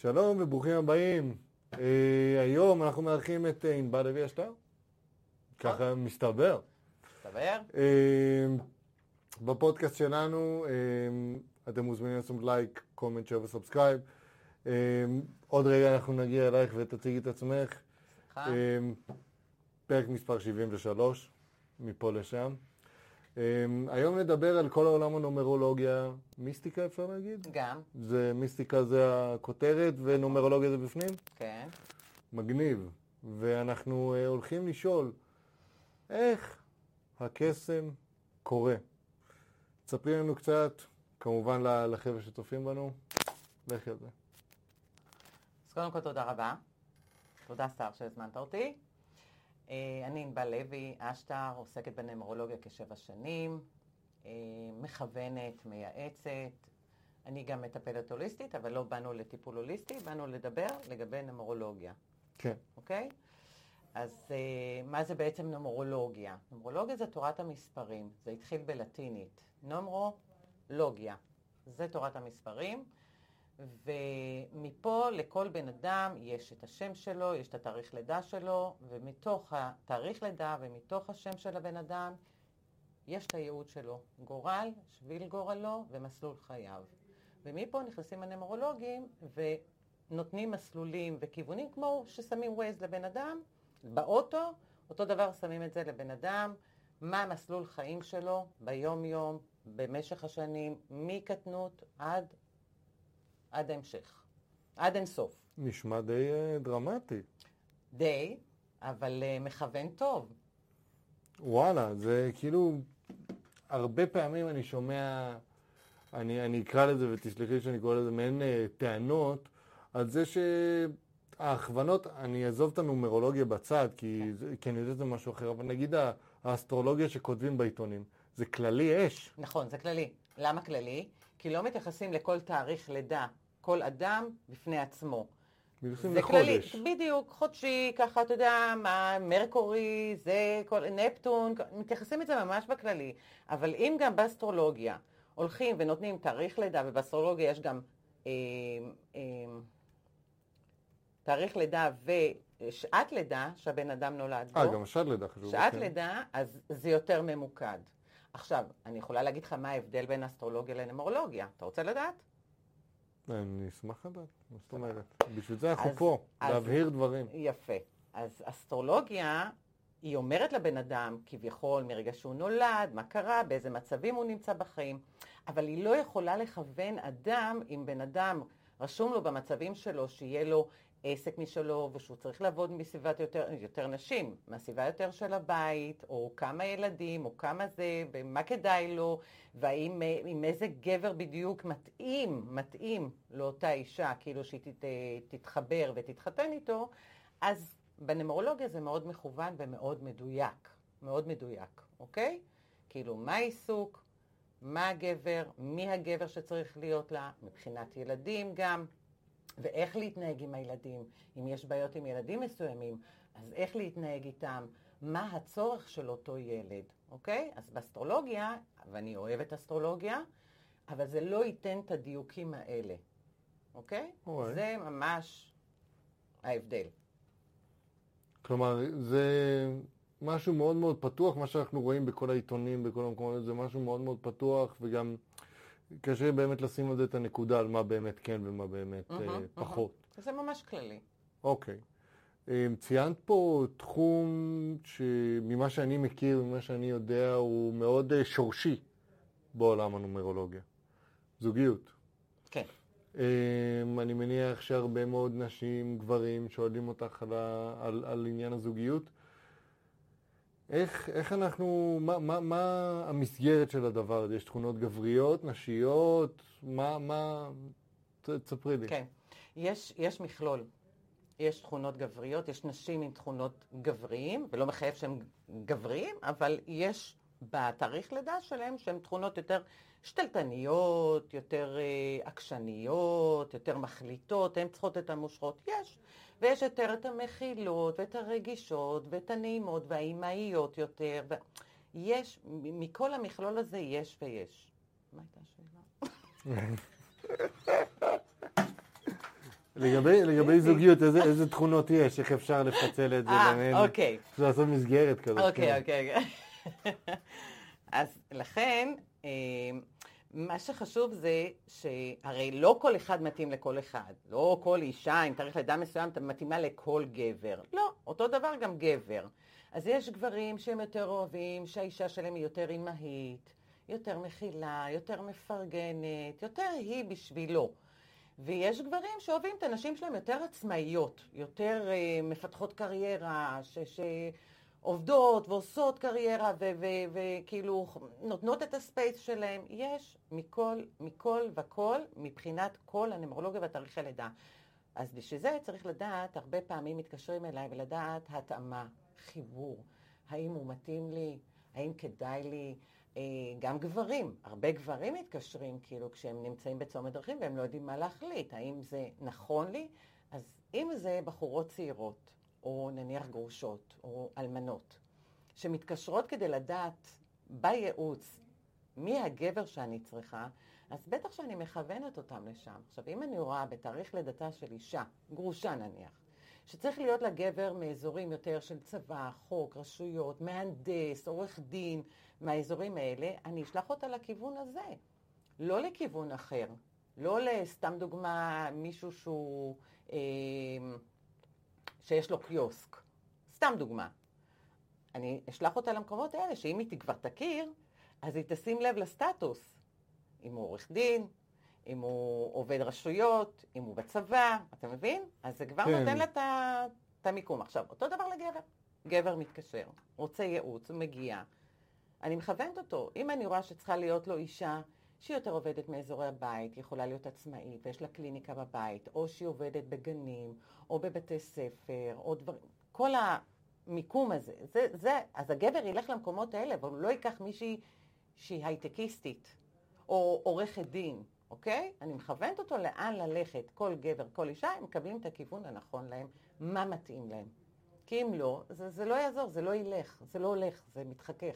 שלום וברוכים הבאים. אה, היום אנחנו מארחים את אה, ענבל לוי אשטר. ככה מסתבר. מסתבר? אה, בפודקאסט שלנו אה, אתם מוזמנים לעשות like, comment, share ו subscribe. אה, עוד רגע אנחנו נגיע אלייך ותציגי את עצמך. אה, פרק מספר 73, מפה לשם. אה, היום נדבר על כל העולם הנומרולוגיה, מיסטיקה אפשר להגיד? גם, זה מיסטיקה זה הכותרת ונומרולוגיה זה בפנים? כן. מגניב. ואנחנו אה, הולכים לשאול איך הקסם קורה. תספרי לנו קצת, כמובן לחבר'ה שצופים בנו, לכי על זה. אז קודם כל תודה רבה. תודה שר שהזמנת אותי. אה, אני ענבל לוי אשטר, עוסקת בנמרולוגיה כשבע שנים, אה, מכוונת, מייעצת. אני גם מטפלת הוליסטית, אבל לא באנו לטיפול הוליסטי, באנו לדבר לגבי נמרולוגיה, כן. אוקיי? אז אה, מה זה בעצם נומרולוגיה? נומרולוגיה זה תורת המספרים, זה התחיל בלטינית. נומרולוגיה, זה תורת המספרים, ומפה לכל בן אדם יש את השם שלו, יש את התאריך לידה שלו, ומתוך התאריך לידה ומתוך השם של הבן אדם יש את הייעוד שלו, גורל, שביל גורלו ומסלול חייו. ומפה נכנסים הנמרולוגים ונותנים מסלולים וכיוונים, כמו ששמים ווייז לבן אדם באוטו, אותו דבר שמים את זה לבן אדם, מה מסלול חיים שלו ביום-יום, במשך השנים, מקטנות עד, עד ההמשך, עד אינסוף. נשמע די אה, דרמטי. די, אבל uh, מכוון טוב. וואלה, זה כאילו, הרבה פעמים אני שומע, אני, אני אקרא לזה ותסלחי שאני קורא לזה מעין אה, טענות, על זה שההכוונות, אני אעזוב את הנומרולוגיה בצד, כי, זה, כי אני יודע שזה משהו אחר, אבל נגיד האסטרולוגיה שכותבים בעיתונים, זה כללי אש. נכון, זה כללי. למה כללי? כי לא מתייחסים לכל תאריך לידה, כל אדם בפני עצמו. מתייחסים זה כללי. בדיוק, חודשי, ככה, אתה יודע, מה, מרקורי, זה, כל, נפטון, מתייחסים לזה ממש בכללי. אבל אם גם באסטרולוגיה הולכים ונותנים תאריך לידה, ובאסטרולוגיה יש גם אה, אה, תאריך לידה ושעת לידה שהבן אדם נולד בו. אה, גם השד לידה חשוב. שעת כן. לידה, אז זה יותר ממוקד. עכשיו, אני יכולה להגיד לך מה ההבדל בין אסטרולוגיה לנמרולוגיה. אתה רוצה לדעת? אני אשמח לדעת, מה זאת אומרת? בשביל זה אנחנו פה, להבהיר דברים. יפה. אז אסטרולוגיה, היא אומרת לבן אדם, כביכול, מרגע שהוא נולד, מה קרה, באיזה מצבים הוא נמצא בחיים, אבל היא לא יכולה לכוון אדם, אם בן אדם רשום לו במצבים שלו שיהיה לו עסק משלו, ושהוא צריך לעבוד מסביבת יותר, יותר נשים, מהסביבה יותר של הבית, או כמה ילדים, או כמה זה, ומה כדאי לו, והאם אה, עם איזה גבר בדיוק מתאים, מתאים לאותה אישה, כאילו שהיא תת, תתחבר ותתחתן איתו, אז בנמרולוגיה זה מאוד מכוון ומאוד מדויק, מאוד מדויק, אוקיי? כאילו, מה העיסוק, מה הגבר, מי הגבר שצריך להיות לה, מבחינת ילדים גם, ואיך להתנהג עם הילדים. אם יש בעיות עם ילדים מסוימים, אז איך להתנהג איתם, מה הצורך של אותו ילד, אוקיי? אז באסטרולוגיה, ואני אוהבת אסטרולוגיה, אבל זה לא ייתן את הדיוקים האלה, אוקיי? אוקיי. זה ממש ההבדל. כלומר, זה משהו מאוד מאוד פתוח, מה שאנחנו רואים בכל העיתונים, בכל המקומות, זה משהו מאוד מאוד פתוח, וגם קשה באמת לשים על זה את הנקודה על מה באמת כן ומה באמת אה, פחות. זה ממש כללי. אוקיי. אה, ציינת פה תחום שממה שאני מכיר, ממה שאני יודע, הוא מאוד אה, שורשי בעולם הנומרולוגיה. זוגיות. כן. Um, אני מניח שהרבה מאוד נשים, גברים, שואלים אותך על, על, על עניין הזוגיות. איך, איך אנחנו, מה, מה, מה המסגרת של הדבר הזה? יש תכונות גבריות, נשיות? מה, מה, תספרי לי. כן. יש, יש מכלול. יש תכונות גבריות, יש נשים עם תכונות גבריים, ולא מחייב שהם גבריים, אבל יש בתאריך לידה שלהם שהן תכונות יותר שתלטניות, יותר אה, עקשניות, יותר מחליטות, הן צריכות את המושכות, יש. ויש יותר את המכילות, ואת הרגישות, ואת הנעימות, והאימהיות יותר. ו... יש, מכל המכלול הזה יש ויש. מה הייתה השאלה? לגבי, לגבי זוגיות, איזה, איזה תכונות יש? איך אפשר לפצל את זה אה, ביניהן? אוקיי. אפשר לעשות מסגרת כזאת. אוקיי, כן. אוקיי. אוקיי. אז לכן, אה, מה שחשוב זה שהרי לא כל אחד מתאים לכל אחד. לא כל אישה עם תאריך לידה מסוים מתאימה לכל גבר. לא, אותו דבר גם גבר. אז יש גברים שהם יותר אוהבים, שהאישה שלהם היא יותר אימהית, יותר מכילה, יותר מפרגנת, יותר היא בשבילו. ויש גברים שאוהבים את הנשים שלהם יותר עצמאיות, יותר uh, מפתחות קריירה, ש... שעובדות ועושות קריירה וכאילו נותנות את הספייס שלהם. יש מכל, מכל וכל מבחינת כל הנמרולוגיה והתאריכי לידה. אז בשביל זה צריך לדעת, הרבה פעמים מתקשרים אליי ולדעת התאמה, חיבור, האם הוא מתאים לי, האם כדאי לי, אה, גם גברים, הרבה גברים מתקשרים כאילו כשהם נמצאים בצומת דרכים והם לא יודעים מה להחליט, האם זה נכון לי? אז אם זה בחורות צעירות, או נניח גרושות, או אלמנות, שמתקשרות כדי לדעת בייעוץ מי הגבר שאני צריכה, אז בטח שאני מכוונת אותם לשם. עכשיו, אם אני רואה בתאריך לידתה של אישה, גרושה נניח, שצריך להיות לה גבר מאזורים יותר של צבא, חוק, רשויות, מהנדס, עורך דין, מהאזורים האלה, אני אשלח אותה לכיוון הזה, לא לכיוון אחר. לא לסתם דוגמה, מישהו שהוא, אה, שיש לו קיוסק. סתם דוגמה. אני אשלח אותה למקומות האלה, שאם היא כבר תכיר, אז היא תשים לב לסטטוס. אם הוא עורך דין, אם הוא עובד רשויות, אם הוא בצבא, אתה מבין? אז זה כבר כן. נותן לה את המיקום. עכשיו, אותו דבר לגבר. גבר מתקשר, רוצה ייעוץ, הוא מגיע. אני מכוונת אותו. אם אני רואה שצריכה להיות לו אישה שהיא יותר עובדת מאזורי הבית, היא יכולה להיות עצמאית, ויש לה קליניקה בבית, או שהיא עובדת בגנים, או בבתי ספר, או דברים, כל המיקום הזה, זה, זה, אז הגבר ילך למקומות האלה, אבל הוא לא ייקח מישהי שהיא הייטקיסטית, או עורכת דין, אוקיי? אני מכוונת אותו לאן ללכת, כל גבר, כל אישה, הם מקבלים את הכיוון הנכון להם, מה מתאים להם. כי אם לא, זה, זה לא יעזור, זה לא ילך, זה לא הולך, זה מתחכך.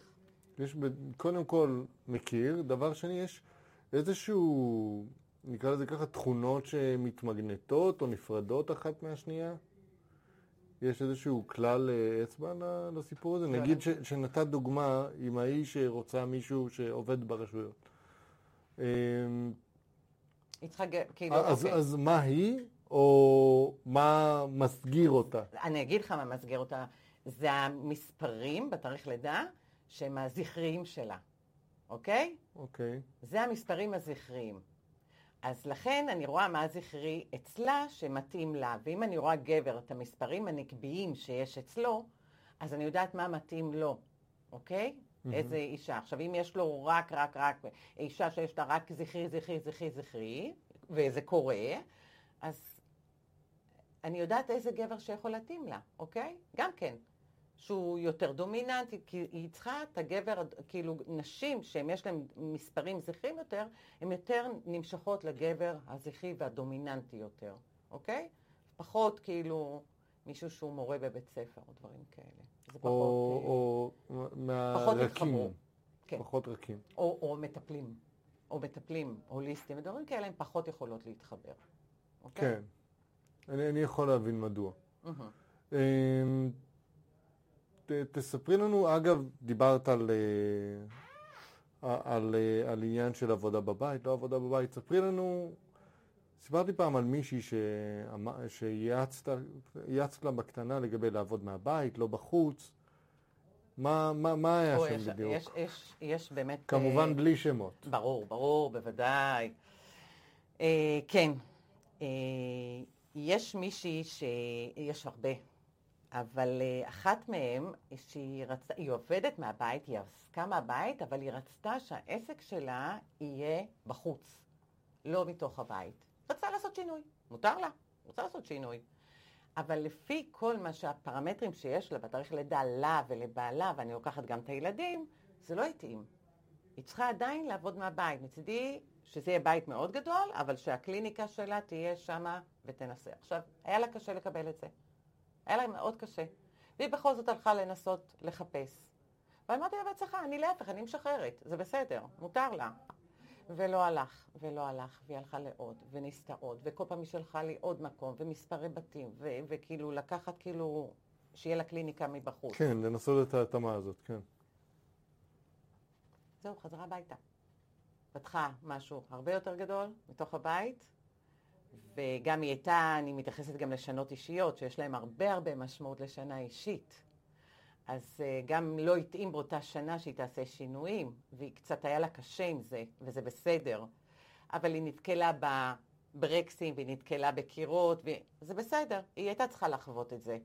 יש, קודם כל, מכיר. דבר שני, יש איזשהו, נקרא לזה ככה, תכונות שמתמגנטות או נפרדות אחת מהשנייה? יש איזשהו כלל אה, אצבע לסיפור הזה? לא נגיד ש. שנתת דוגמה עם האיש שרוצה מישהו שעובד ברשויות. אמ, היא צריכה, ג- כאילו, אז, אוקיי. אז מה היא, או מה מסגיר אותה? אני אגיד לך מה מסגר אותה. זה המספרים בתאריך לידה שהם הזכריים שלה, אוקיי? אוקיי. זה המספרים הזכריים. אז לכן אני רואה מה הזכרי אצלה שמתאים לה, ואם אני רואה גבר את המספרים הנקביים שיש אצלו, אז אני יודעת מה מתאים לו, אוקיי? מהמם. איזה אישה. עכשיו, אם יש לו רק, רק, רק, אישה שיש לה רק זכרי, זכרי, זכרי, זכרי, וזה קורה, אז אני יודעת איזה גבר שיכול להתאים לה, אוקיי? גם כן. שהוא יותר דומיננטי, כי היא צריכה את הגבר, כאילו נשים שיש להן מספרים זכרים יותר, הן יותר נמשכות לגבר הזכרי והדומיננטי יותר, אוקיי? פחות כאילו מישהו שהוא מורה בבית ספר או דברים כאלה. זה פחות, או, אה, או מהרקים. כן. פחות רכים. או, או מטפלים, או מטפלים הוליסטיים, ודברים כאלה הן פחות יכולות להתחבר, אוקיי? כן. אני, אני יכול להבין מדוע. מהמם. ת, תספרי לנו, אגב, דיברת על, אה, על, אה, על עניין של עבודה בבית, לא עבודה בבית, ספרי לנו, סיפרתי פעם על מישהי שייעצת ייעצת לה בקטנה לגבי לעבוד מהבית, לא בחוץ. מה, מה, מה היה או, שם יש, בדיוק? יש, יש, יש באמת... אה, כמובן בלי שמות. ברור, ברור, בוודאי. אה, כן, אה, יש מישהי ש... יש הרבה, אבל אה, אחת מהן, שהיא רצתה, היא עובדת מהבית, היא עסקה מהבית, אבל היא רצתה שהעסק שלה יהיה בחוץ, לא מתוך הבית. רצתה לעשות שינוי, מותר לה, רוצה לעשות שינוי. אבל לפי כל מה שהפרמטרים שיש לה בתאריך לידה לה ולבעלה, ואני לוקחת גם את הילדים, זה לא התאים. היא צריכה עדיין לעבוד מהבית. מצידי שזה יהיה בית מאוד גדול, אבל שהקליניקה שלה תהיה שמה ותנסה. עכשיו, היה לה קשה לקבל את זה. היה לה מאוד קשה. והיא בכל זאת הלכה לנסות לחפש. ואמרתי לה בהצלחה, אני להפך, אני משחררת, זה בסדר, מותר לה. ולא הלך, ולא הלך, והיא הלכה לעוד, וניסתה עוד, וכל פעם היא שלחה לי עוד מקום, ומספרי בתים, ו- וכאילו לקחת כאילו, שיהיה לה קליניקה מבחוץ. כן, לנסות את ההתאמה הזאת, כן. זהו, חזרה הביתה. פתחה משהו הרבה יותר גדול מתוך הבית, וגם היא הייתה, אני מתייחסת גם לשנות אישיות, שיש להן הרבה הרבה משמעות לשנה אישית. אז uh, גם לא התאים באותה שנה שהיא תעשה שינויים, והיא קצת היה לה קשה עם זה, וזה בסדר. אבל היא נתקלה בברקסים, והיא נתקלה בקירות, וזה בסדר, היא הייתה צריכה לחוות את זה.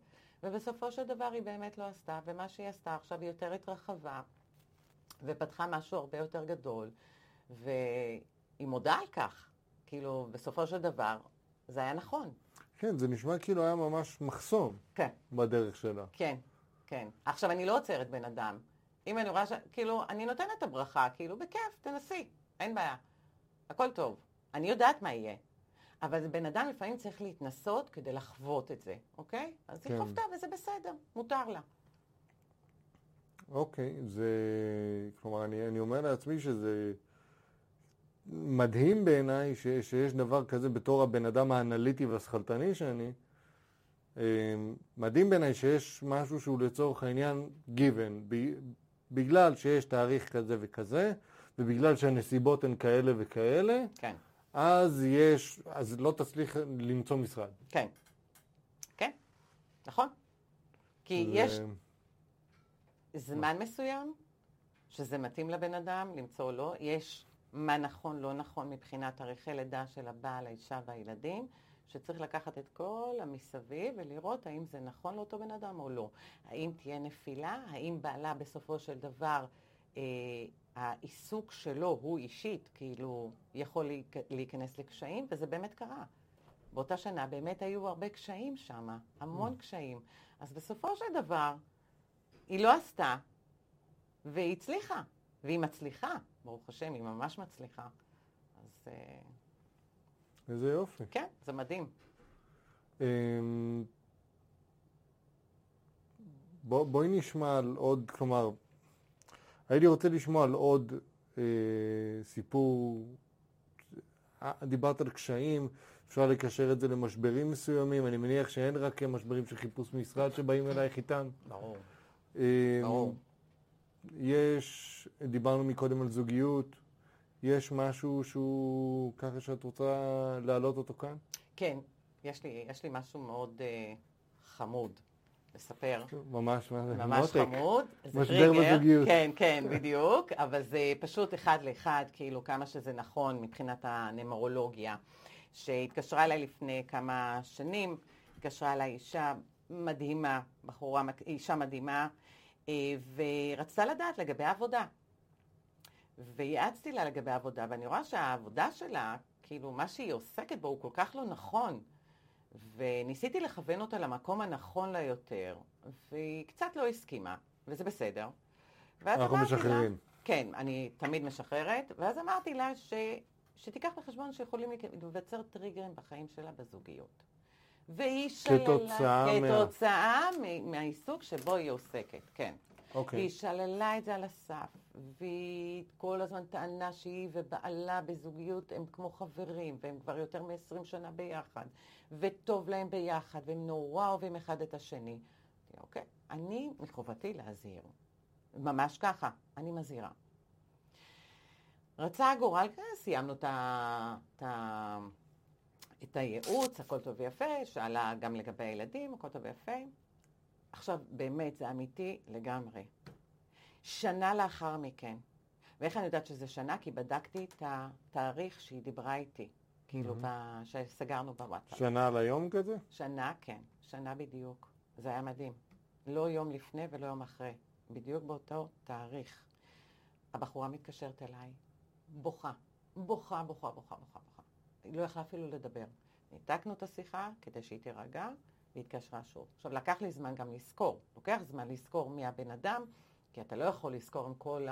ובסופו של דבר היא באמת לא עשתה, ומה שהיא עשתה עכשיו היא יותר התרחבה, ופתחה משהו הרבה יותר גדול, והיא מודה על כך. כאילו, בסופו של דבר, זה היה נכון. כן, זה נשמע כאילו היה ממש מחסום כן. בדרך שלה. כן, כן. עכשיו, אני לא עוצרת בן אדם. אם אני רואה ש... כאילו, אני נותנת את הברכה, כאילו, בכיף, תנסי, אין בעיה. הכל טוב. אני יודעת מה יהיה. אבל בן אדם לפעמים צריך להתנסות כדי לחוות את זה, אוקיי? אז היא כן. חוותה וזה בסדר, מותר לה. אוקיי, זה... כלומר, אני, אני אומר לעצמי שזה מדהים בעיניי ש, שיש דבר כזה בתור הבן אדם האנליטי והשכלתני שאני. אה, מדהים בעיניי שיש משהו שהוא לצורך העניין given, בגלל שיש תאריך כזה וכזה, ובגלל שהנסיבות הן כאלה וכאלה, כן, אז יש, אז לא תצליח למצוא משרד. כן. כן, נכון. כי זה- יש זמן מסוים שזה מתאים לבן אדם, למצוא או לא. יש מה נכון, לא נכון מבחינת תאריכי לידה של הבעל, האישה והילדים, שצריך לקחת את כל המסביב ולראות האם זה נכון לאותו בן אדם או לא. האם תהיה נפילה, האם בעלה בסופו של דבר, אה, העיסוק שלו הוא אישית, כאילו, יכול להיכ- להיכנס לקשיים, וזה באמת קרה. באותה שנה באמת היו הרבה קשיים שם, המון קשיים. אז בסופו של דבר, היא לא עשתה, והיא הצליחה. והיא מצליחה, ברוך השם, היא ממש מצליחה. אז אה, איזה יופי. כן, זה מדהים. אמ, בוא, בואי נשמע על עוד, כלומר, הייתי רוצה לשמוע על עוד אה, סיפור, אה, דיברת על קשיים, אפשר לקשר את זה למשברים מסוימים, אני מניח שאין רק משברים של חיפוש משרד שבאים אלייך איתם. ברור. אמ, ברור. יש, דיברנו מקודם על זוגיות, יש משהו שהוא ככה שאת רוצה להעלות אותו כאן? כן, יש לי, יש לי משהו מאוד אה, חמוד לספר. ממש, מה זה? ממש מותק. חמוד. זה משבר. בזוגיות. כן, כן, בדיוק. אבל זה פשוט אחד לאחד, כאילו, כמה שזה נכון מבחינת הנמרולוגיה. שהתקשרה אליי לפני כמה שנים, התקשרה אליי אישה מדהימה, בחורה, אישה מדהימה, ורצתה לדעת לגבי העבודה. וייעצתי לה לגבי העבודה, ואני רואה שהעבודה שלה, כאילו, מה שהיא עוסקת בו הוא כל כך לא נכון. וניסיתי לכוון אותה למקום הנכון לה יותר, והיא קצת לא הסכימה, וזה בסדר. אנחנו אמרתי לה- משחררים. כן, אני תמיד משחררת, ואז אמרתי לה ש... שתיקח בחשבון שיכולים להיווצר טריגרים בחיים שלה בזוגיות. והיא שללה... כתוצאה מה- כתוצאה מה... מהעיסוק שבו היא עוסקת, כן. אוקיי. והיא שללה את זה על הסף, והיא כל הזמן טענה שהיא ובעלה בזוגיות הם כמו חברים, והם כבר יותר מ-20 שנה ביחד, וטוב להם ביחד, והם נורא אוהבים אחד את השני. אוקיי, אני מחובתי להזהיר. ממש ככה, אני מזהירה. רצה הגורל, כן, סיימנו את, ה, הייעוץ, הכל טוב ויפה, שאלה גם לגבי הילדים, הכל טוב ויפה. עכשיו, באמת, זה אמיתי לגמרי. שנה לאחר מכן, ואיך אני יודעת שזה שנה? כי בדקתי את התאריך שהיא דיברה איתי, כאילו, ב... שסגרנו בוואטסאפ. שנה על היום כזה? שנה, כן, שנה בדיוק. זה היה מדהים. לא יום לפני ולא יום אחרי, בדיוק באותו תאריך. הבחורה מתקשרת אליי, בוכה, בוכה, בוכה, בוכה, בוכה, בוכה. היא לא יכלה אפילו לדבר. ניתקנו את השיחה כדי שהיא תירגע, והתקשרה שוב. עכשיו, לקח לי זמן גם לזכור. לוקח זמן לזכור מי הבן אדם, כי אתה לא יכול לזכור עם כל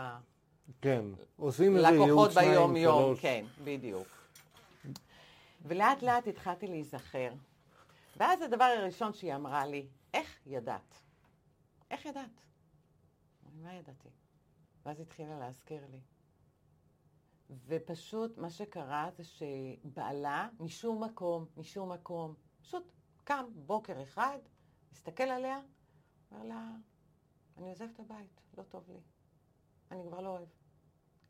כן. עושים איזה ייעוץ שניים, ביום-יום. שלוש. כן, בדיוק. ולאט לאט התחלתי להיזכר. ואז הדבר הראשון שהיא אמרה לי, איך ידעת? איך ידעת? מה ידעתי? ואז התחילה להזכיר לי. ופשוט מה שקרה זה שבעלה, משום מקום, משום מקום, פשוט קם בוקר אחד, מסתכל עליה, אומר לה, אני עוזב את הבית, לא טוב לי. אני כבר לא אוהב.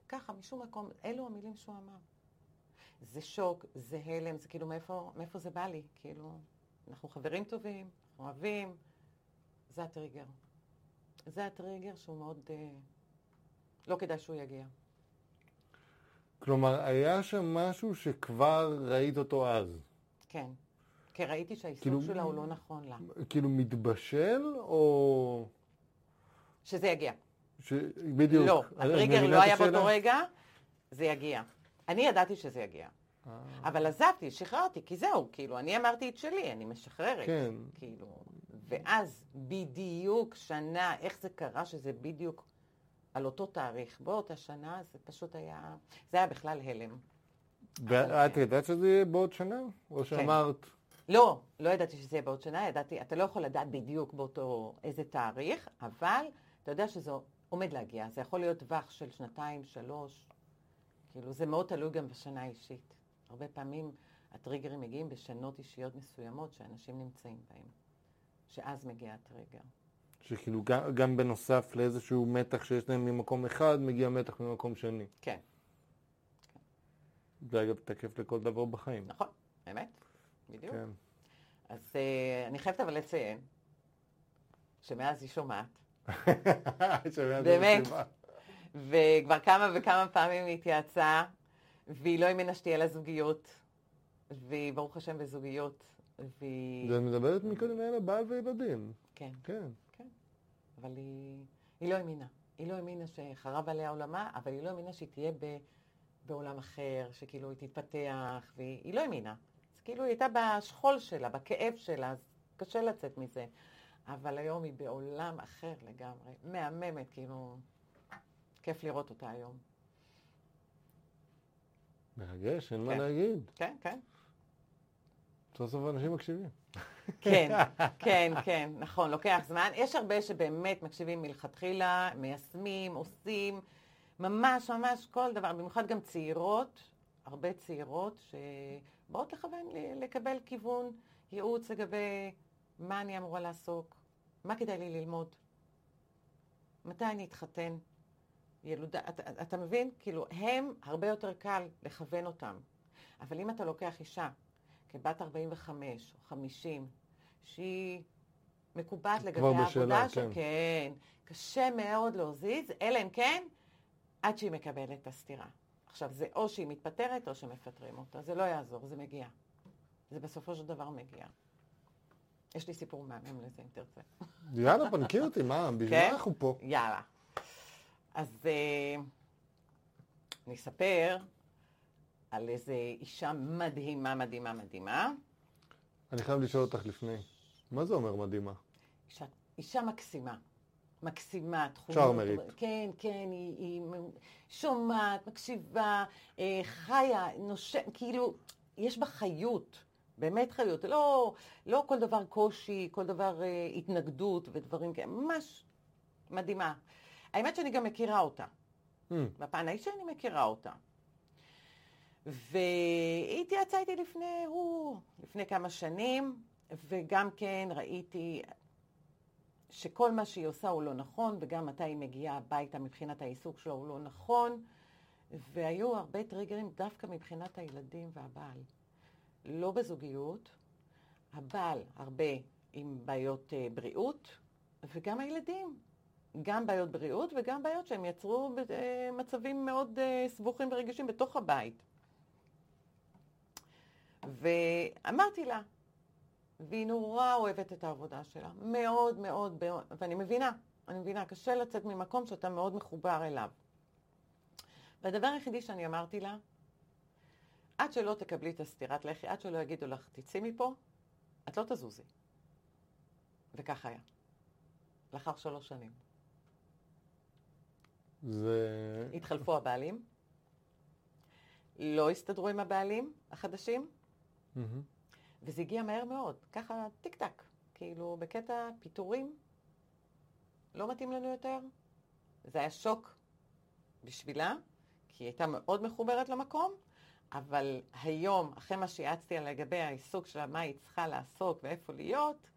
ככה, משום מקום, אלו המילים שהוא אמר. זה שוק, זה הלם, זה כאילו מאיפה, מאיפה זה בא לי? כאילו, אנחנו חברים טובים, אוהבים, זה הטריגר. זה הטריגר שהוא מאוד... אה, לא כדאי שהוא יגיע. כלומר, היה שם משהו שכבר ראית אותו אז. כן. כי ראיתי שהעיסוק כאילו- שלה הוא לא נכון לה. כאילו מתבשל, או... שזה יגיע. ש... בדיוק. לא, הטריגר לא היה השאלה? באותו רגע, זה יגיע. אני ידעתי שזה יגיע. אה, אבל עזבתי, שחררתי, כי זהו, כאילו, אני אמרתי את שלי, אני משחררת. כן. כאילו, ואז בדיוק שנה, איך זה קרה שזה בדיוק על אותו תאריך, באותה שנה, זה פשוט היה, זה היה בכלל הלם. ואת ידעת שזה יהיה בעוד שנה? או שאמרת... לא, לא ידעתי שזה יהיה בעוד שנה, ידעתי, אתה לא יכול לדעת בדיוק באותו איזה תאריך, אבל אתה יודע שזה עומד להגיע, זה יכול להיות טווח של שנתיים, שלוש, כאילו זה מאוד תלוי גם בשנה האישית. הרבה פעמים הטריגרים מגיעים בשנות אישיות מסוימות שאנשים נמצאים בהם, שאז מגיע הטריגר. שכאילו גם, גם בנוסף לאיזשהו מתח שיש להם ממקום אחד, מגיע מתח ממקום שני. כן, זה אגב תקף לכל דבר בחיים. נכון, באמת, בדיוק. כן. אז uh, אני חייבת אבל לציין שמאז היא שומעת, באמת. וכבר כמה וכמה פעמים היא התייעצה, והיא לא האמינה שתהיה לה זוגיות, והיא ברוך השם בזוגיות, והיא... מדברת מקודם על בעל וילדים. כן, כן. אבל היא, היא לא האמינה. היא לא האמינה שחרב עליה עולמה, אבל היא לא האמינה שהיא תהיה ב, בעולם אחר, שכאילו היא תתפתח, והיא היא לא האמינה. אז כאילו היא הייתה בשכול שלה, בכאב שלה, אז קשה לצאת מזה. אבל היום היא בעולם אחר לגמרי, מהממת, כאילו, כיף לראות אותה היום. מרגש, אין מה כן. להגיד. כן, כן. סוף סוף אנשים מקשיבים. כן, כן, כן, נכון, לוקח זמן. יש הרבה שבאמת מקשיבים מלכתחילה, מיישמים, עושים, ממש ממש כל דבר, במיוחד גם צעירות, הרבה צעירות שבאות לכוון, לקבל כיוון, ייעוץ לגבי מה אני אמורה לעסוק, מה כדאי לי ללמוד, מתי אני אתחתן, ילודה, אתה, אתה מבין? כאילו, הם, הרבה יותר קל לכוון אותם. אבל אם אתה לוקח אישה כבת 45 או 50, שהיא מקובעת לגבי העבודה כן. כן, קשה מאוד להזיז, אלא אם כן, עד שהיא מקבלת את הסתירה. עכשיו, זה או שהיא מתפטרת או שמפטרים אותה, זה לא יעזור, זה מגיע. זה בסופו של דבר מגיע. יש לי סיפור מהמם לזה, אם תרצה. יאללה, פנקי אותי, מה, בשביל כן? מה אנחנו פה? יאללה. אז אה, אני אספר על איזה אישה מדהימה, מדהימה, מדהימה. אני חייב לשאול אותך לפני. מה זה אומר מדהימה? אישה, אישה מקסימה. מקסימה, תכונות. צ'ארמרית. כן, כן, היא, היא שומעת, מקשיבה, אה, חיה, נושמת, כאילו, יש בה חיות, באמת חיות. לא, לא כל דבר קושי, כל דבר אה, התנגדות ודברים כאלה, ממש מדהימה. האמת שאני גם מכירה אותה. Hmm, בפן האישי אני מכירה אותה. והיא התייעצה איתי לפני, הוא, לפני כמה שנים, וגם כן ראיתי שכל מה שהיא עושה הוא לא נכון, וגם מתי היא מגיעה הביתה מבחינת העיסוק שלה הוא לא נכון, והיו הרבה טריגרים דווקא מבחינת הילדים והבעל. לא בזוגיות, הבעל הרבה עם בעיות אה, בריאות, וגם הילדים. גם בעיות בריאות וגם בעיות שהם יצרו במצבים מאוד אה, סבוכים ורגישים בתוך הבית. ואמרתי לה, והיא נורא אוהבת את העבודה שלה, מאוד מאוד, ואני מבינה, אני מבינה, קשה לצאת ממקום שאתה מאוד מחובר אליו. והדבר היחידי שאני אמרתי לה, עד שלא תקבלי את הסטירת לחי, עד שלא יגידו לך, תצאי מפה, את לא תזוזי. וכך היה. לאחר שלוש שנים. זה... התחלפו הבעלים, לא הסתדרו עם הבעלים החדשים. וזה הגיע מהר מאוד, ככה טיק טק, כאילו בקטע פיטורים, לא מתאים לנו יותר. זה היה שוק בשבילה, כי היא הייתה מאוד מחוברת למקום, אבל היום, אחרי מה שיעצתי לגבי העיסוק שלה, מה היא צריכה לעסוק ואיפה להיות,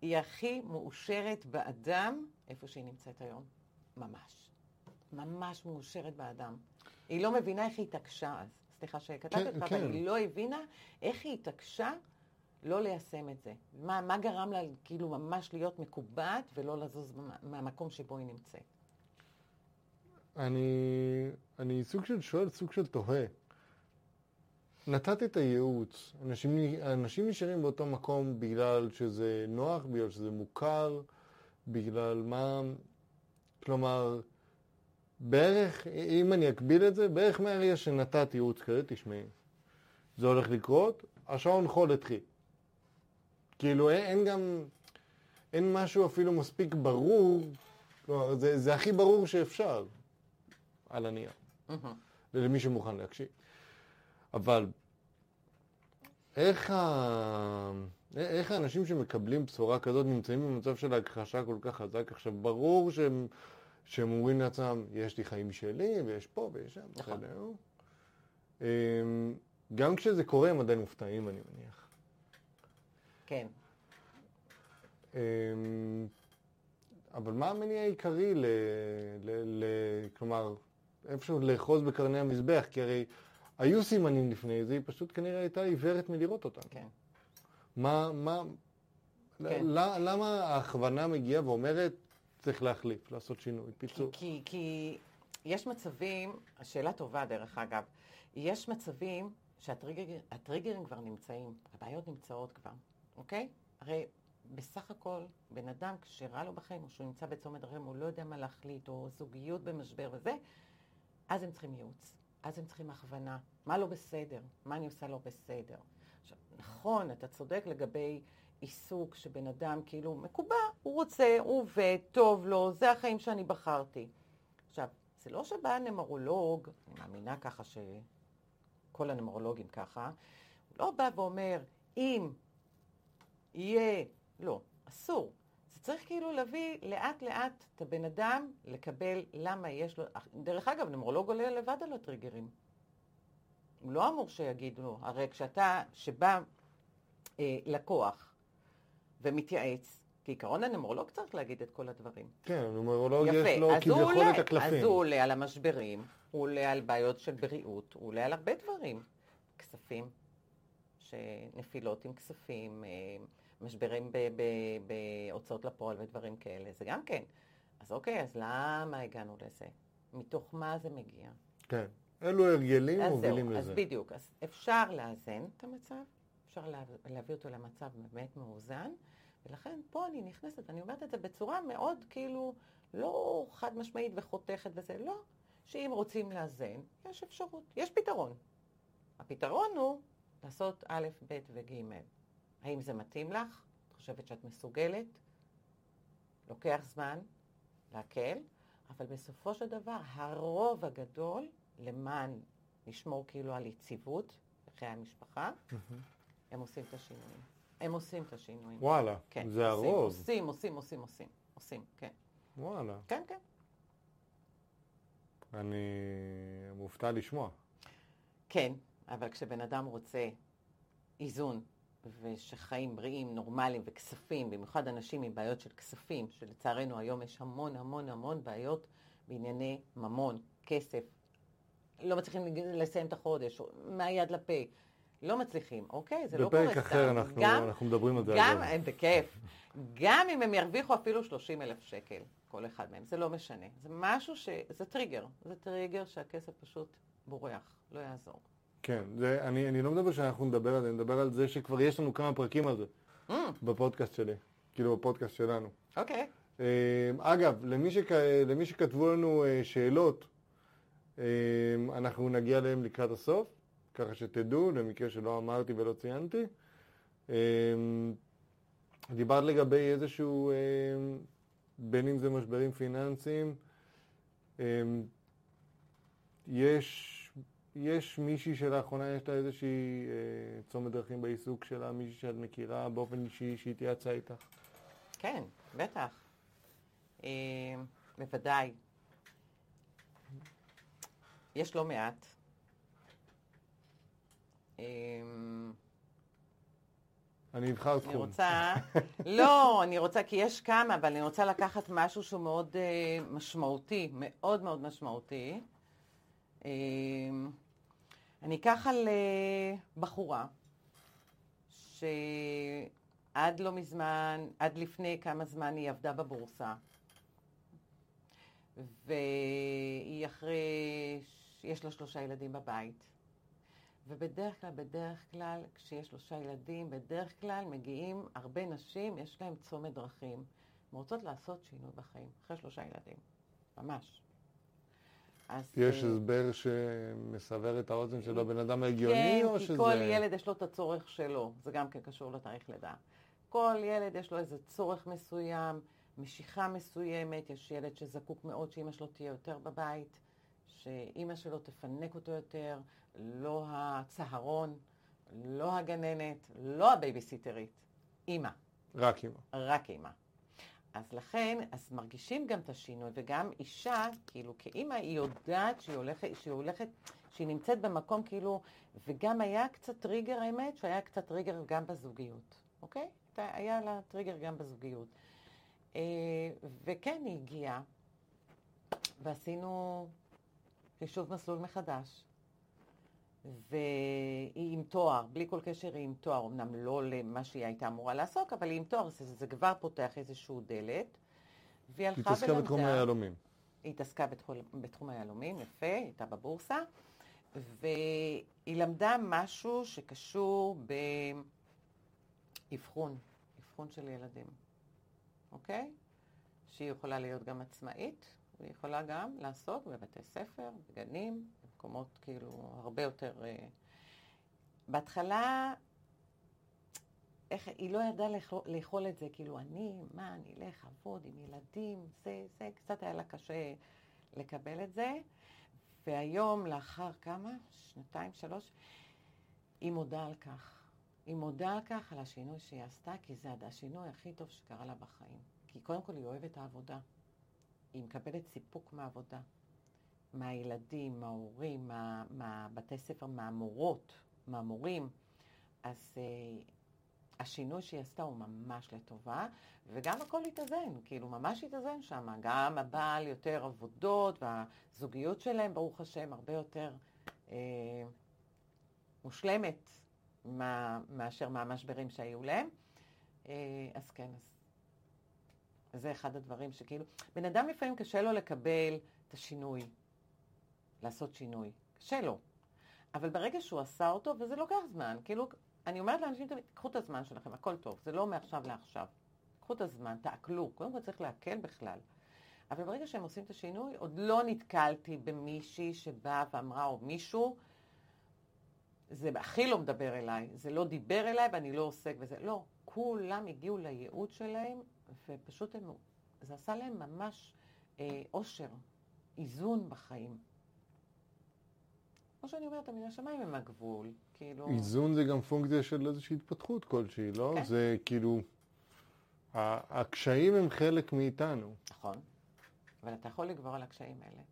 היא הכי מאושרת באדם איפה שהיא נמצאת היום. ממש. ממש מאושרת באדם. היא לא מבינה איך היא התעקשה אז. סליחה שקטעתי כן, אותך, כן. אבל היא לא הבינה איך היא התעקשה לא ליישם את זה. מה, מה גרם לה כאילו ממש להיות מקובעת ולא לזוז מה- מהמקום שבו היא נמצאת. אני, אני סוג של שואל, סוג של תוהה. נתת את הייעוץ, אנשים, אנשים נשארים באותו מקום בגלל שזה נוח, בגלל שזה מוכר, בגלל מה... כלומר, בערך, אם אני אקביל את זה, בערך מהרגע שנתת ייעוץ כזה, תשמעי, זה הולך לקרות, השעון חול התחיל. כאילו, אין, אין גם, אין משהו אפילו מספיק ברור, כלומר, זה, זה הכי ברור שאפשר, על הנייר. למי שמוכן להקשיב. אבל איך, ה... איך האנשים שמקבלים בשורה כזאת נמצאים במצב של הכחשה כל כך חזק? עכשיו, ברור שהם, שהם אומרים לעצמם, יש לי חיים שלי, ויש פה ויש שם, נכון. בסדר. אמ, גם כשזה קורה הם עדיין מופתעים, אני מניח. כן. אמ, אבל מה המניע העיקרי ל... ל... ל... כלומר, איפשהו לאחוז בקרני המזבח? כי הרי היו סימנים לפני זה, היא פשוט כנראה הייתה עיוורת מלראות אותם. כן. מה, מה, כן. למה ההכוונה מגיעה ואומרת, צריך להחליף, לעשות שינוי, פיצול? כי, כי יש מצבים, השאלה טובה דרך אגב, יש מצבים שהטריגרים כבר נמצאים, הבעיות נמצאות כבר, אוקיי? הרי בסך הכל, בן אדם כשרע לו בחיים, או שהוא נמצא בצומת דרכים, הוא לא יודע מה להחליט, או זוגיות במשבר וזה, אז הם צריכים ייעוץ, אז הם צריכים הכוונה, מה לא בסדר, מה אני עושה לא בסדר. עכשיו, נכון, אתה צודק לגבי עיסוק שבן אדם כאילו מקובע, הוא רוצה, הוא עובד, טוב לו, זה החיים שאני בחרתי. עכשיו, זה לא שבא נמרולוג, אני מאמינה ככה שכל הנמרולוגים ככה, הוא לא בא ואומר, אם יהיה, לא, אסור. זה צריך כאילו להביא לאט לאט את הבן אדם לקבל למה יש לו, דרך אגב, נמרולוג עולה לבד על הטריגרים. הוא לא אמור שיגידו לו, הרי כשאתה, שבא אה, לקוח ומתייעץ, כעיקרון הנמרולוג צריך להגיד את כל הדברים. כן, נומרולוג יפה, יש לו כביכול את הקלפים. אז הוא עולה על המשברים, הוא עולה על בעיות של בריאות, הוא עולה על הרבה דברים. כספים, נפילות עם כספים, אה, משברים בהוצאות לפועל ודברים כאלה, זה גם כן. אז אוקיי, אז למה הגענו לזה? מתוך מה זה מגיע? כן, אלו הרגלים מובילים לזה. אז בדיוק, אז אפשר לאזן את המצב, אפשר לה, להביא אותו למצב באמת מאוזן, ולכן פה אני נכנסת, אני אומרת את זה בצורה מאוד כאילו לא חד משמעית וחותכת וזה, לא, שאם רוצים לאזן, יש אפשרות, יש פתרון. הפתרון הוא לעשות א', ב' וג'. האם זה מתאים לך? את חושבת שאת מסוגלת? לוקח זמן להקל, אבל בסופו של דבר הרוב הגדול למען לשמור כאילו על יציבות בחיי המשפחה, הם עושים את השינויים. הם עושים את השינויים. וואלה, כן, זה עושים, הרוב. עושים, עושים, עושים, עושים, עושים, כן. וואלה, כן, כן. אני מופתע לשמוע. כן, אבל כשבן אדם רוצה איזון ושחיים בריאים, נורמליים וכספים, במיוחד אנשים עם בעיות של כספים, שלצערנו היום יש המון המון המון בעיות בענייני ממון, כסף, לא מצליחים לסיים את החודש, מהיד לפה, לא מצליחים, אוקיי? זה לא קורה סתם. בפרק אחר אנחנו, גם, אנחנו מדברים על זה. גם, אגב. אה, בכיף, גם אם הם ירוויחו אפילו 30 אלף שקל, כל אחד מהם, זה לא משנה. זה משהו ש... זה טריגר, זה טריגר שהכסף פשוט בורח, לא יעזור. כן, זה, אני, אני לא מדבר שאנחנו נדבר על זה, אני מדבר על זה שכבר יש לנו כמה פרקים על זה Mm, בפודקאסט שלי, כאילו בפודקאסט שלנו. אוקיי. אה, אגב, למי, שכ... למי שכתבו לנו אה, שאלות, אה, אנחנו נגיע אליהם לקראת הסוף, ככה שתדעו, למקרה שלא אמרתי ולא ציינתי. אה, דיברת לגבי איזשהו, אה, בין אם זה משברים פיננסיים, אה, יש, יש מישהי שלאחרונה יש לה איזושהי אה, צומת דרכים בעיסוק שלה, מישהי שאת מכירה באופן אישי שהתייעצה איתך. כן, בטח. בוודאי. יש לא מעט. אני אבחר אני תחום. רוצה, לא, אני רוצה, כי יש כמה, אבל אני רוצה לקחת משהו שהוא מאוד אה, משמעותי, מאוד מאוד משמעותי. אה, אני אקח על אה, בחורה, שעד לא מזמן, עד לפני כמה זמן היא עבדה בבורסה, והיא אחרי, יש לה שלושה ילדים בבית. ובדרך כלל, בדרך כלל, כשיש שלושה ילדים, בדרך כלל מגיעים הרבה נשים, יש להן צומת דרכים. הן רוצות לעשות שינוי בחיים, אחרי שלושה ילדים. ממש. אז... יש אה, הסבר שמסבר את האוזן של הבן אדם ההגיוני, כן, או כי שזה... כל ילד יש לו את הצורך שלו, זה גם כן קשור לתאריך לידה. כל ילד יש לו איזה צורך מסוים, משיכה מסוימת, יש ילד שזקוק מאוד שאימא שלו תהיה יותר בבית, שאימא שלו תפנק אותו יותר, לא הצהרון, לא הגננת, לא הבייביסיטרית, אימא. רק אימא. רק אימא. אז לכן, אז מרגישים גם את השינוי, וגם אישה, כאילו כאימא, היא יודעת שהיא הולכת, שהיא הולכת, שהיא נמצאת במקום כאילו, וגם היה קצת טריגר, האמת, שהיה קצת טריגר גם בזוגיות, אוקיי? היה לה טריגר גם בזוגיות. אה, וכן, היא הגיעה, ועשינו חישוב מסלול מחדש. והיא עם תואר, בלי כל קשר היא עם תואר, אמנם לא למה שהיא הייתה אמורה לעסוק, אבל היא עם תואר, זה, זה כבר פותח איזשהו דלת. והיא הלכה התעסקה ולמדה. בתחום היהלומים. היא התעסקה בתחום, בתחום היהלומים, יפה, היא הייתה בבורסה, והיא למדה משהו שקשור באבחון, אבחון של ילדים, אוקיי? שהיא יכולה להיות גם עצמאית, והיא יכולה גם לעסוק בבתי ספר, בגנים, במקומות כאילו הרבה יותר... אה, בהתחלה, איך, היא לא ידעה לאכול, לאכול את זה, כאילו אני, מה, אני אלך לעבוד עם ילדים, זה, זה, קצת היה לה קשה לקבל את זה. והיום, לאחר כמה? שנתיים, שלוש, היא מודה על כך. היא מודה על כך, על השינוי שהיא עשתה, כי זה השינוי הכי טוב שקרה לה בחיים. כי קודם כל היא אוהבת העבודה. היא מקבלת סיפוק מהעבודה. מהילדים, מההורים, מה, מהבתי ספר, מהמורות, מהמורים. אז uh, השינוי שהיא עשתה הוא ממש לטובה, וגם הכל התאזן, כאילו ממש התאזן שם. גם הבעל יותר עבודות, והזוגיות שלהם, ברוך השם, הרבה יותר uh, מושלמת מה, מאשר מהמשברים שהיו להם. Uh, אז כן, אז זה אחד הדברים שכאילו, בן אדם לפעמים קשה לו לקבל את השינוי. לעשות שינוי. קשה לו. אבל ברגע שהוא עשה אותו, וזה לוקח זמן, כאילו, אני אומרת לאנשים תמיד, קחו את הזמן שלכם, הכל טוב, זה לא מעכשיו לעכשיו. קחו את הזמן, תעכלו, קודם כל צריך לעכל בכלל. אבל ברגע שהם עושים את השינוי, עוד לא נתקלתי במישהי שבאה ואמרה, או מישהו, זה הכי לא מדבר אליי, זה לא דיבר אליי ואני לא עוסק בזה. לא, כולם הגיעו לייעוד שלהם, ופשוט הם, זה עשה להם ממש אה, אושר, איזון בחיים. כמו שאני אומרת, תמיד השמיים הם הגבול, כאילו... איזון זה גם פונקציה של איזושהי התפתחות כלשהי, לא? כן. זה כאילו... הקשיים הם חלק מאיתנו. נכון, אבל אתה יכול לגבור על הקשיים האלה.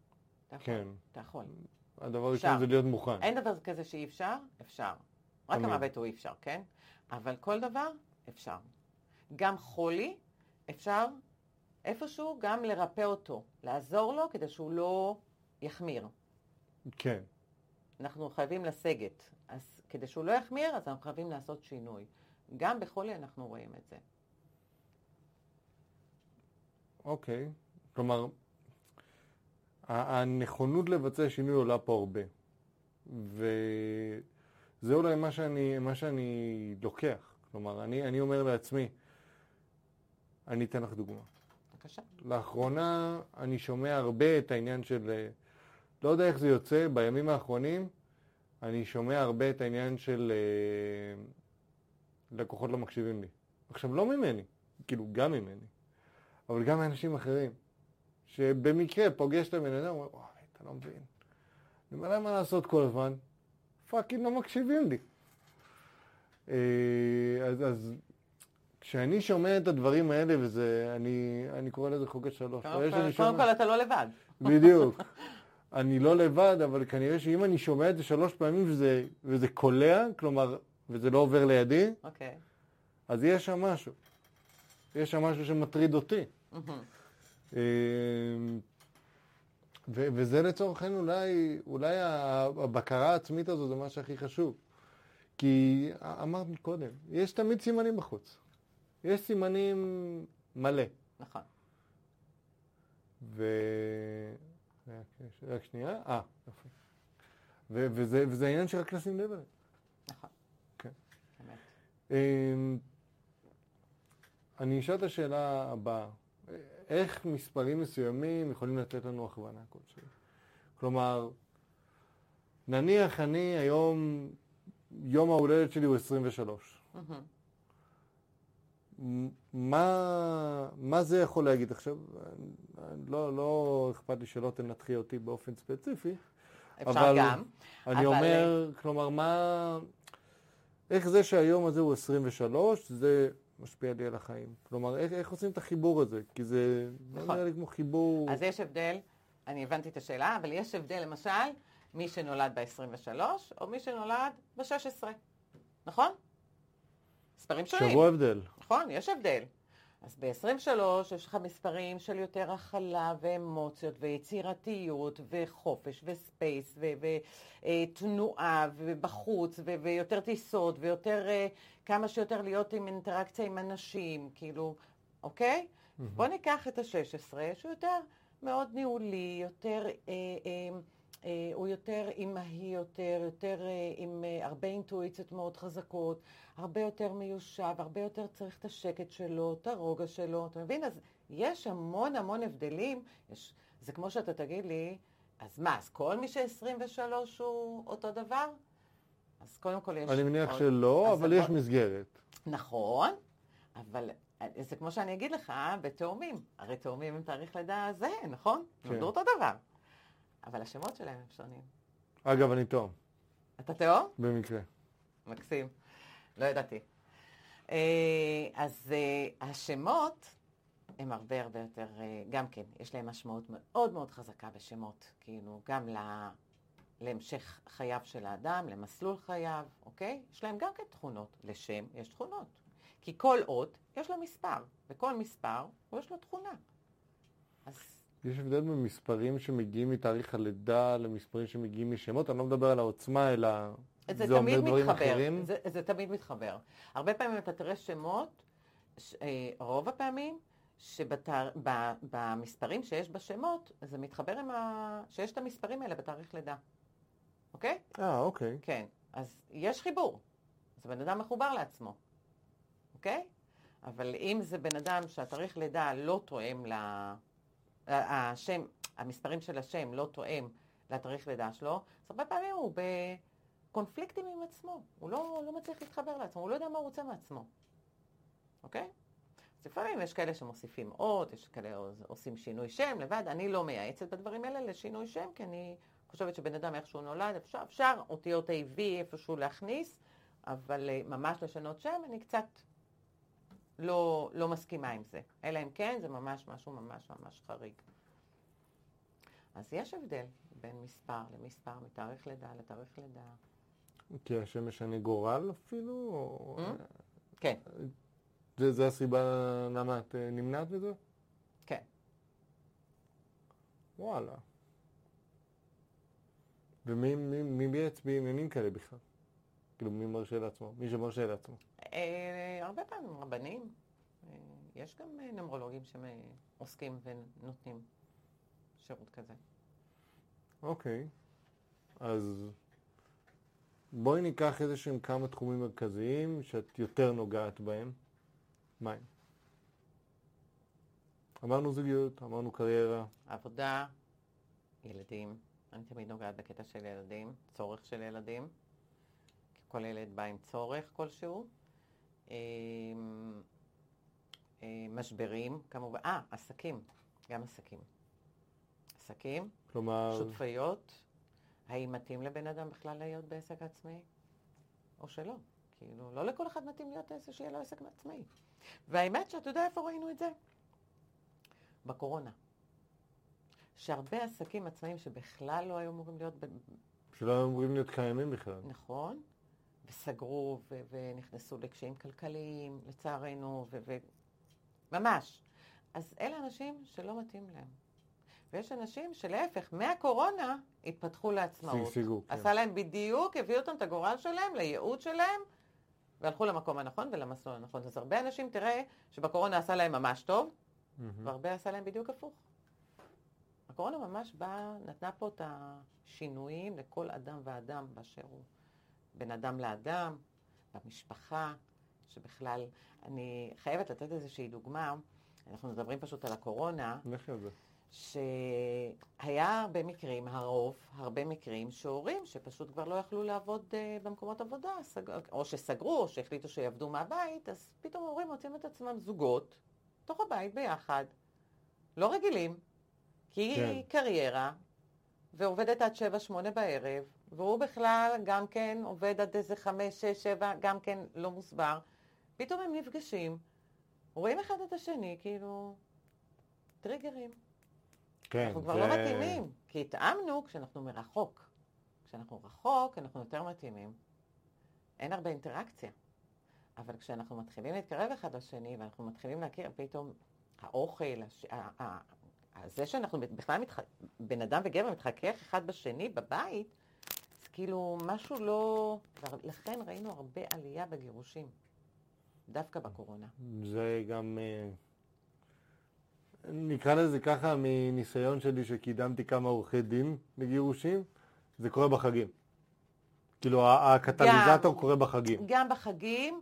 אתה יכול, כן. אתה יכול. הדבר. הראשון זה להיות מוכן. אין דבר כזה שאי אפשר, אפשר. רק. המוות הוא אי אפשר, כן? אבל כל דבר, אפשר. גם חולי, אפשר איפשהו גם לרפא אותו, לעזור לו כדי שהוא לא יחמיר. כן. אנחנו חייבים לסגת. אז כדי שהוא לא יחמיר, אז אנחנו חייבים לעשות שינוי. גם בחולי אנחנו רואים את זה. אוקיי. כלומר, הנכונות לבצע שינוי עולה פה הרבה. וזה אולי מה שאני, מה שאני לוקח. כלומר, אני, אני אומר לעצמי, אני אתן לך דוגמה. בבקשה. לאחרונה אני שומע הרבה את העניין של, אה, לא יודע איך זה יוצא, בימים האחרונים אני שומע הרבה את העניין של אה, לקוחות לא מקשיבים לי. עכשיו, לא ממני, כאילו, גם ממני, אבל גם מאנשים אחרים, שבמקרה פוגש את הבן אדם, אומר, וואי, אתה לא מבין. אני אומר להם מה לעשות כל הזמן, fucking לא מקשיבים לי. אה, אז, אז כשאני שומע את הדברים האלה, וזה, אני, אני קורא לזה חוגת שלוש. קודם כל- שומע- כל אתה לא לבד. בדיוק. אני לא לבד, אבל כנראה שאם אני שומע את זה שלוש פעמים וזה, וזה קולע, כלומר, וזה לא עובר לידי, אוקיי. אז יש שם משהו. יש שם משהו שמטריד אותי. אה, ו- וזה לצורכנו אולי, אולי ה- הבקרה העצמית הזו זה מה שהכי חשוב. כי אמרת קודם, יש תמיד סימנים בחוץ. יש סימנים מלא. נכון. ו... רק- שנייה, אה, יופי. ו- וזה, וזה העניין שרק לשים לב אליהם. נכון. כן. באמת. אמ, אני אשאל את השאלה הבאה. איך מספרים מסוימים יכולים לתת לנו הכוונה כלשהי? כלומר, נניח אני היום, יום ההולדת שלי הוא 23. מהמם. מה, מה זה יכול להגיד? עכשיו, לא, לא אכפת לי שלא תנתחי אותי באופן ספציפי. אפשר אבל- גם. אני אבל- אומר, כלומר, מה... איך זה שהיום הזה הוא 23, זה משפיע לי על החיים? כלומר, איך, איך עושים את החיבור הזה? כי זה לא נכון. נראה לי כמו חיבור... אז יש הבדל, אני הבנתי את השאלה, אבל יש הבדל למשל, מי שנולד ב-23 או מי שנולד ב-16, נכון? מספרים שונים. שבוע הבדל. נכון, יש הבדל. אז ב-23 יש לך מספרים של יותר הכלה ואמוציות ויצירתיות וחופש וספייס ותנועה ובחוץ ו- ויותר טיסות ויותר, אה, כמה שיותר להיות עם אינטראקציה עם אנשים, כאילו, אוקיי? בוא ניקח את ה-16 שהוא יותר מאוד ניהולי, יותר, אה, אה, אה, הוא יותר אימהי יותר, יותר אה, עם אה, הרבה אינטואיציות מאוד חזקות, הרבה יותר מיושב, הרבה יותר צריך את השקט שלו, את הרוגע שלו, אתה מבין? אז יש המון המון הבדלים. יש, זה כמו שאתה תגיד לי, אז מה, אז כל מי ש-23 הוא אותו דבר? אז קודם כל יש... אני מניח עוד- שלא, אבל יש מסגרת. נכון, אבל אה, זה כמו שאני אגיד לך, בתאומים. הרי תאומים עם תאריך לידה זהה, נכון? כן. נולדו אותו דבר. אבל השמות שלהם הם שונים. אגב, אני תום, אתה תאום? במקרה. מקסים. לא ידעתי. אה, אז אה, השמות הם הרבה הרבה יותר, אה, גם כן, יש להם משמעות מאוד מאוד חזקה בשמות. כאילו, גם. להמשך חייו של האדם, למסלול חייו, אוקיי? יש להם גם כן תכונות. לשם יש תכונות. כי כל אות יש לו מספר, וכל מספר יש לו תכונה. אז יש הבדל במספרים שמגיעים מתאריך הלידה למספרים שמגיעים משמות. אני לא מדבר על העוצמה, אלא זה, זה אומר תמיד דברים מתחבר, אחרים. זה, זה תמיד מתחבר. הרבה פעמים אתה תראה שמות, ש, אה, רוב הפעמים, שבמספרים שיש בשמות, זה מתחבר עם ה... שיש את המספרים האלה בתאריך לידה. אוקיי? אה, אוקיי. כן. אז יש חיבור. אז בן אדם מחובר לעצמו. אוקיי? אבל אם זה בן אדם שהתאריך לידה לא תואם ל... השם, המספרים של השם לא תואם לתאריך לידה שלו, אז הרבה פעמים הוא בקונפליקטים עם עצמו. הוא לא, לא מצליח להתחבר לעצמו, הוא לא יודע מה הוא רוצה מעצמו. אוקיי? אז לפעמים יש כאלה שמוסיפים אות, יש כאלה עושים שינוי שם לבד. אני לא מייעצת בדברים האלה לשינוי שם, כי אני חושבת שבן אדם איך שהוא נולד, אפשר, אפשר אותיות A-V איפשהו להכניס, אבל אה, ממש לשנות שם, אני קצת לא, לא מסכימה עם זה. אלא אם כן, זה ממש משהו ממש ממש חריג. אז יש הבדל בין מספר למספר, מתאריך לידה לתאריך לידה. כי השם משנה גורל אפילו? או... Mm? כן, זה, זה הסיבה למה את אה, נמנעת מזה? כן. וואלה. ומי מי, מי מייעץ בעניינים כאלה בכלל? כאילו, מי מרשה לעצמו? מי שמרשה לעצמו. אה, הרבה פעמים רבנים, אה, יש גם אה, נומרולוגים שעוסקים ונותנים שירות כזה. אוקיי. אז בואי ניקח איזה שהם כמה תחומים מרכזיים שאת יותר נוגעת בהם. מה הם? אמרנו זוגיות, אמרנו קריירה. עבודה, ילדים, אני תמיד נוגעת בקטע של ילדים, צורך של ילדים, כל ילד בא עם צורך כלשהו. אה, אה, משברים, כמובן, אה, עסקים, גם עסקים. עסקים, כלומר, שותפויות, האם מתאים לבן אדם בכלל להיות בעסק עצמאי, או שלא? כאילו, לא לכל אחד מתאים להיות איזה שיהיה לו עסק עצמאי. והאמת שאתה יודע איפה ראינו את זה? בקורונה. שהרבה עסקים עצמאיים שבכלל לא היו אמורים להיות, שלא היו אמורים להיות קיימים בכלל. נכון, וסגרו ו- ונכנסו לקשיים כלכליים, לצערנו, ו- ו- ממש. אז אלה אנשים שלא מתאים להם. ויש אנשים שלהפך, מהקורונה התפתחו לעצמאות. שגשגו, כן. עשה להם בדיוק, הביא אותם את הגורל שלהם, לייעוד שלהם, והלכו למקום הנכון ולמסלול הנכון. אז הרבה אנשים, תראה, שבקורונה עשה להם ממש טוב, מהמם. והרבה עשה להם בדיוק הפוך. הקורונה ממש באה, נתנה פה את השינויים לכל אדם ואדם באשר הוא. בין אדם לאדם, במשפחה, שבכלל, אני חייבת לתת איזושהי דוגמה, אנחנו מדברים פשוט על הקורונה, לכי על זה. שהיה הרבה מקרים, הרוב, הרבה מקרים, שהורים שפשוט כבר לא יכלו לעבוד אה, במקומות עבודה, סג... או שסגרו, או שהחליטו שיעבדו מהבית, אז פתאום הורים מוצאים את עצמם זוגות, תוך הבית ביחד, לא רגילים, כי כן. היא קריירה, ועובדת עד שבע, שמונה בערב, והוא בכלל גם כן עובד עד איזה חמש, שש, שבע, גם כן לא מוסבר. פתאום הם נפגשים, רואים אחד את השני, כאילו, טריגרים. כן, אנחנו כבר זה- לא מתאימים, כי התאמנו כשאנחנו מרחוק. כשאנחנו רחוק, אנחנו יותר מתאימים. אין הרבה אינטראקציה. אבל כשאנחנו מתחילים להתקרב אחד לשני, ואנחנו מתחילים להכיר, פתאום האוכל, הש... זה שאנחנו בכלל, מתח... בן אדם וגבר מתחכך אחד בשני בבית, זה כאילו משהו לא... לכן ראינו הרבה עלייה בגירושים, דווקא בקורונה. זה גם, אה, נקרא לזה ככה, מניסיון שלי שקידמתי כמה עורכי דין לגירושים, זה קורה בחגים. כאילו, הקטליזטור גם. קורה בחגים. גם בחגים,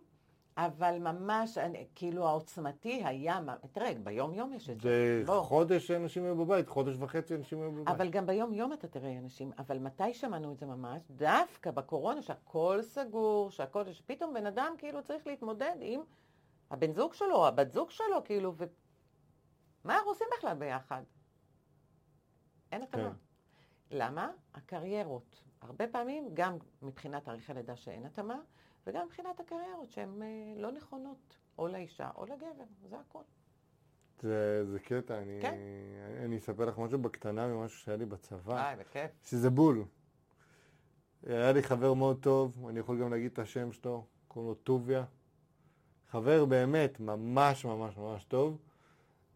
אבל ממש, אני, כאילו העוצמתי היה, תראה, ביום יום יש את זה. זה בוא. חודש אנשים היו בבית, חודש וחצי אנשים היו בבית. אבל גם ביום יום אתה תראה אנשים, אבל מתי שמענו את זה ממש? דווקא בקורונה, שהכל סגור, שהכל, שפתאום בן אדם כאילו צריך להתמודד עם הבן זוג שלו, הבת זוג שלו, כאילו, ו... מה אנחנו עושים בכלל ביחד? אין התאמה. כן. למה? הקריירות. הרבה פעמים, גם מבחינת תאריכי לידה שאין התאמה, וגם מבחינת הקריירות שהן אה, לא נכונות, או לאישה או לגבר, זה הכל. זה, זה קטע, אני, כן. אני אספר לך משהו בקטנה ממשהו שהיה לי בצבא, וואי, בכיף. שזה בול. היה לי חבר מאוד טוב, אני יכול גם להגיד את השם שלו, קוראים לו טוביה. חבר באמת ממש ממש ממש טוב.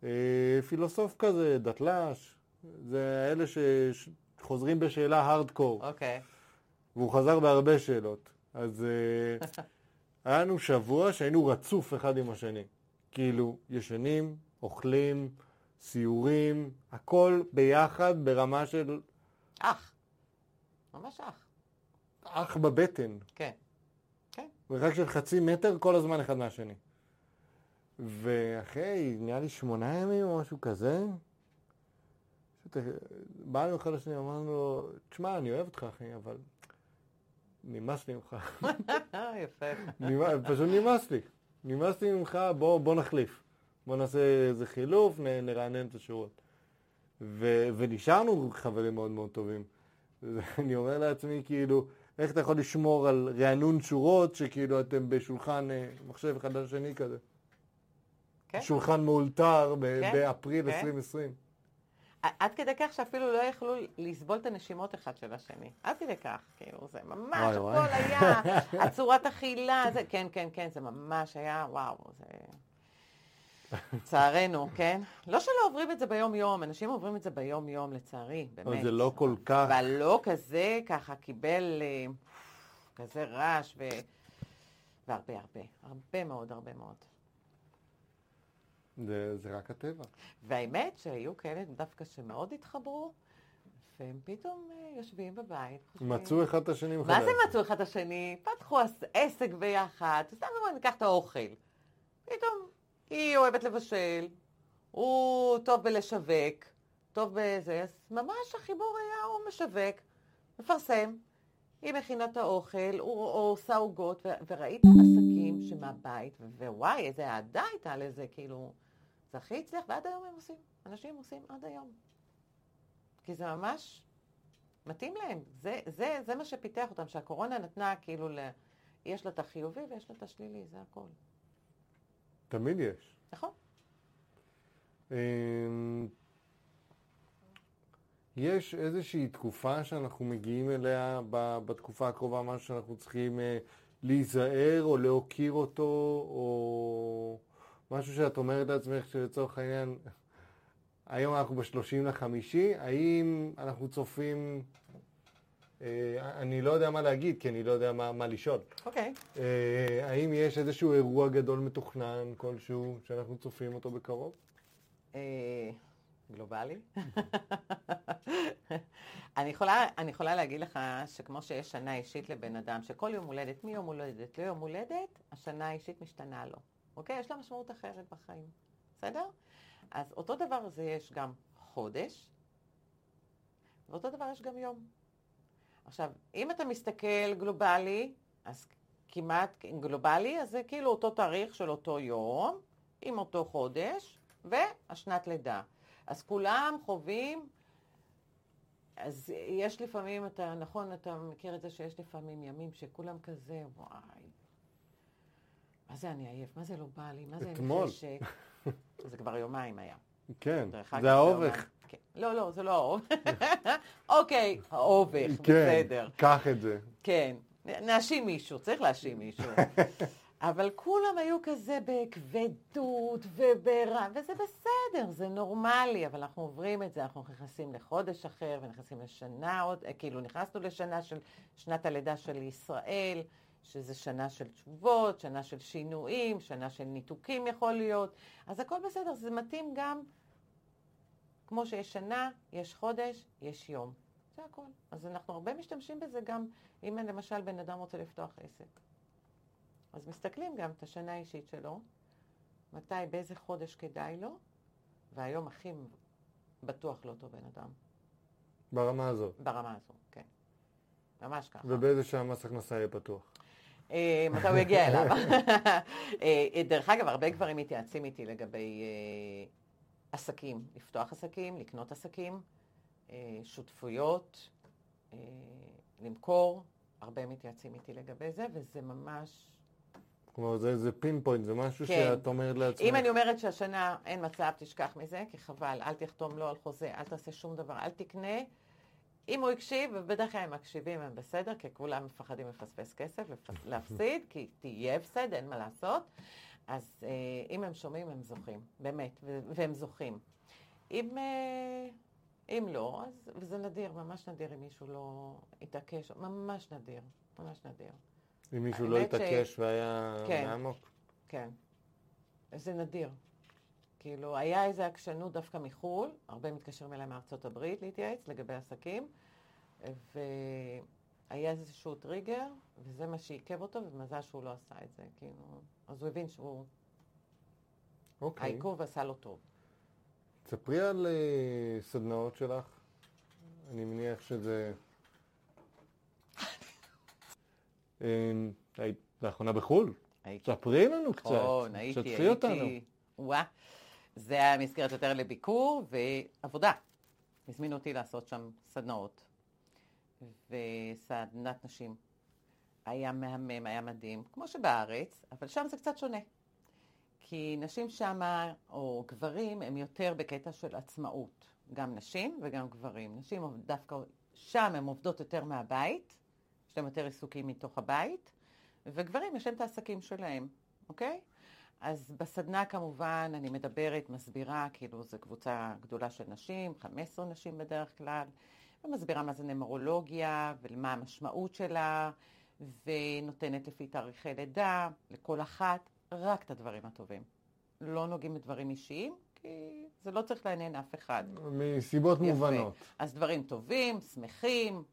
אה, פילוסוף כזה, דתל"ש, זה אלה שחוזרים בשאלה הארדקור, אוקיי. והוא חזר בהרבה שאלות. אז אה, היה לנו שבוע שהיינו רצוף אחד עם השני. כאילו, ישנים, אוכלים, סיורים, הכל ביחד ברמה של אח. ממש אח. אח בבטן. כן. כן. מרחק של חצי מטר כל הזמן אחד מהשני. ואחרי, נראה לי שמונה ימים או משהו כזה, פשוט, אה, באנו אחד לשני, אמרנו לו, תשמע, אני אוהב אותך אחי, אבל נמאס לי ממך. יפה. פשוט נמאס לי. נמאס לי ממך, בוא, בוא נחליף. בוא נעשה איזה חילוף, נ, נרענן את השורות. ו, ונשארנו חברים מאוד מאוד טובים. ואני אומר לעצמי, כאילו, איך אתה יכול לשמור על רענון שורות, שכאילו אתם בשולחן אה, מחשב אחד על השני כזה? כן. שולחן מאולתר ב- כן, באפריל כן. 2020. עד כדי כך שאפילו לא יכלו לסבול את הנשימות אחד של השני. עד כדי כך, כאילו, זה ממש, וואי, הכל וואי. היה, הצורת אכילה, זה, כן, כן, כן, זה ממש היה, וואו, זה... לצערנו, כן? לא שלא עוברים את זה ביום-יום, אנשים עוברים את זה ביום-יום, לצערי, באמת. אבל זה לא כל כך. אבל לא כזה, ככה, קיבל אה, כזה רעש, ו... והרבה, הרבה, הרבה מאוד, הרבה מאוד. זה, זה רק הטבע. והאמת שהיו כאלה דווקא שמאוד התחברו, והם פתאום אה, יושבים בבית. חושבים, מצאו אחד את השני מחדש. מה זה מצאו אחד את השני? פתחו עס- עסק ביחד, סתם דוגמא, ניקח את האוכל. פתאום היא אוהבת לבשל, הוא טוב בלשווק, טוב בזה, אז ממש החיבור היה, הוא משווק, מפרסם, היא מכינה את האוכל, הוא, הוא עושה עוגות, וראית עסקים שמהבית, ווואי, איזה אהדה הייתה לזה, כאילו, זה הכי הצליח, ועד היום הם עושים, אנשים עושים עד היום. כי זה ממש מתאים להם, זה, זה, זה מה שפיתח אותם, שהקורונה נתנה כאילו, ל... יש לה את החיובי ויש לה את השלילי, זה הכל. תמיד יש. נכון? אמ, יש איזושהי תקופה שאנחנו מגיעים אליה בתקופה הקרובה, משהו שאנחנו צריכים אה, להיזהר או להוקיר אותו, או משהו שאת אומרת לעצמך שלצורך העניין, היום אנחנו בשלושים לחמישי, האם אנחנו צופים, אה, אני לא יודע מה להגיד, כי אני לא יודע מה, מה לשאול. אוקיי. אה, האם יש איזשהו אירוע גדול מתוכנן כלשהו שאנחנו צופים אותו בקרוב? אה, גלובלי. אני, יכולה, אני יכולה להגיד לך שכמו שיש שנה אישית לבן אדם, שכל יום הולדת, מיום הולדת ליום הולדת, השנה האישית משתנה לו. אוקיי? יש לה משמעות אחרת בחיים. בסדר? אז אותו דבר זה יש גם חודש, ואותו דבר יש גם יום. עכשיו, אם אתה מסתכל גלובלי, אז כמעט גלובלי, אז זה כאילו אותו תאריך של אותו יום, עם אותו חודש, והשנת לידה. אז כולם חווים, אז יש לפעמים, אתה, נכון, אתה מכיר את זה שיש לפעמים ימים שכולם כזה, וואי, מה זה אני עייף? מה זה לא בא לי? מה זה אתמול. זה כבר יומיים היה. כן, זה. יומיים. כן. לא, לא, זה לא האובך. אוקיי, האובך, כן, בסדר. קח את זה. כן, נאשים מישהו, צריך להאשים מישהו. אבל כולם היו כזה בכבדות וברע, וזה בסדר, זה נורמלי, אבל אנחנו עוברים את זה, אנחנו נכנסים לחודש אחר ונכנסים לשנה עוד, אה, כאילו נכנסנו לשנה של שנת הלידה של ישראל, שזה שנה של תשובות, שנה של שינויים, שנה של ניתוקים יכול להיות, אז הכל בסדר, זה מתאים גם, כמו שיש שנה, יש חודש, יש יום. זה הכל. אז אנחנו הרבה משתמשים בזה גם אם למשל בן אדם רוצה לפתוח עסק. אז מסתכלים גם את השנה האישית שלו, מתי, באיזה חודש כדאי לו, והיום הכי בטוח לאותו בן אדם. ברמה הזאת. ברמה הזו, כן. ממש ככה. ובאיזה שעה מס הכנסה יהיה פתוח. אה, מתי הוא יגיע אליו. אה, דרך אגב, הרבה גברים מתייעצים איתי לגבי אה, עסקים, לפתוח עסקים, לקנות עסקים, אה, שותפויות, אה, למכור, הרבה מתייעצים איתי לגבי זה, וזה ממש... כלומר, זה, זה pinpoint, זה משהו כן. שאת אומרת לעצמך. אם אני אומרת שהשנה אין מצב, תשכח מזה, כי חבל, אל תחתום לו על חוזה, אל תעשה שום דבר, אל תקנה. אם הוא הקשיב, ובדרך כלל הם מקשיבים, הם בסדר, כי כולם מפחדים לפספס כסף, להפסיד, כי תהיה הפסד, אין מה לעשות. אז אה, אם הם שומעים, הם זוכים, באמת, והם זוכים. אם, אה, אם לא, אז, וזה נדיר, ממש נדיר אם מישהו לא יתעקש, ממש נדיר, ממש נדיר. אם מישהו לא האמת ש- התעקש והיה כן. מעמוק. כן. זה נדיר. כאילו, היה איזו עקשנות דווקא מחו"ל, הרבה מתקשרים אליי מארצות הברית להתייעץ לגבי עסקים, והיה איזשהו טריגר, וזה מה שעיכב אותו, ומזל שהוא לא עשה את זה, כאילו, אז הוא הבין שהוא, אוקיי. העיכוב עשה לו טוב. תספרי על אה, סדנאות שלך. אני מניח שזה... אה, היית לאחרונה בחו"ל? הייתי, ספרי לנו קצת. נכון, שתפי אותנו. וואה, זה היה מסגרת יותר לביקור ועבודה. הזמינו אותי לעשות שם סדנאות וסדנת נשים. היה מהמם, היה מדהים, כמו שבארץ, אבל שם זה קצת שונה. כי נשים שמה, או גברים, הם יותר בקטע של עצמאות. גם נשים וגם גברים. נשים דווקא שם הן עובדות יותר מהבית, יש להם יותר עיסוקים מתוך הבית, וגברים יש להם את העסקים שלהם, אוקיי? אז בסדנה כמובן אני מדברת, מסבירה, כאילו זו קבוצה גדולה של נשים, 15 נשים בדרך כלל, ומסבירה מה זה נמרולוגיה ומה המשמעות שלה, ונותנת לפי תאריכי לידה לכל אחת רק את הדברים הטובים. לא נוגעים בדברים אישיים, כי זה לא צריך לעניין אף אחד. מסיבות יפה. מובנות. אז דברים טובים, שמחים.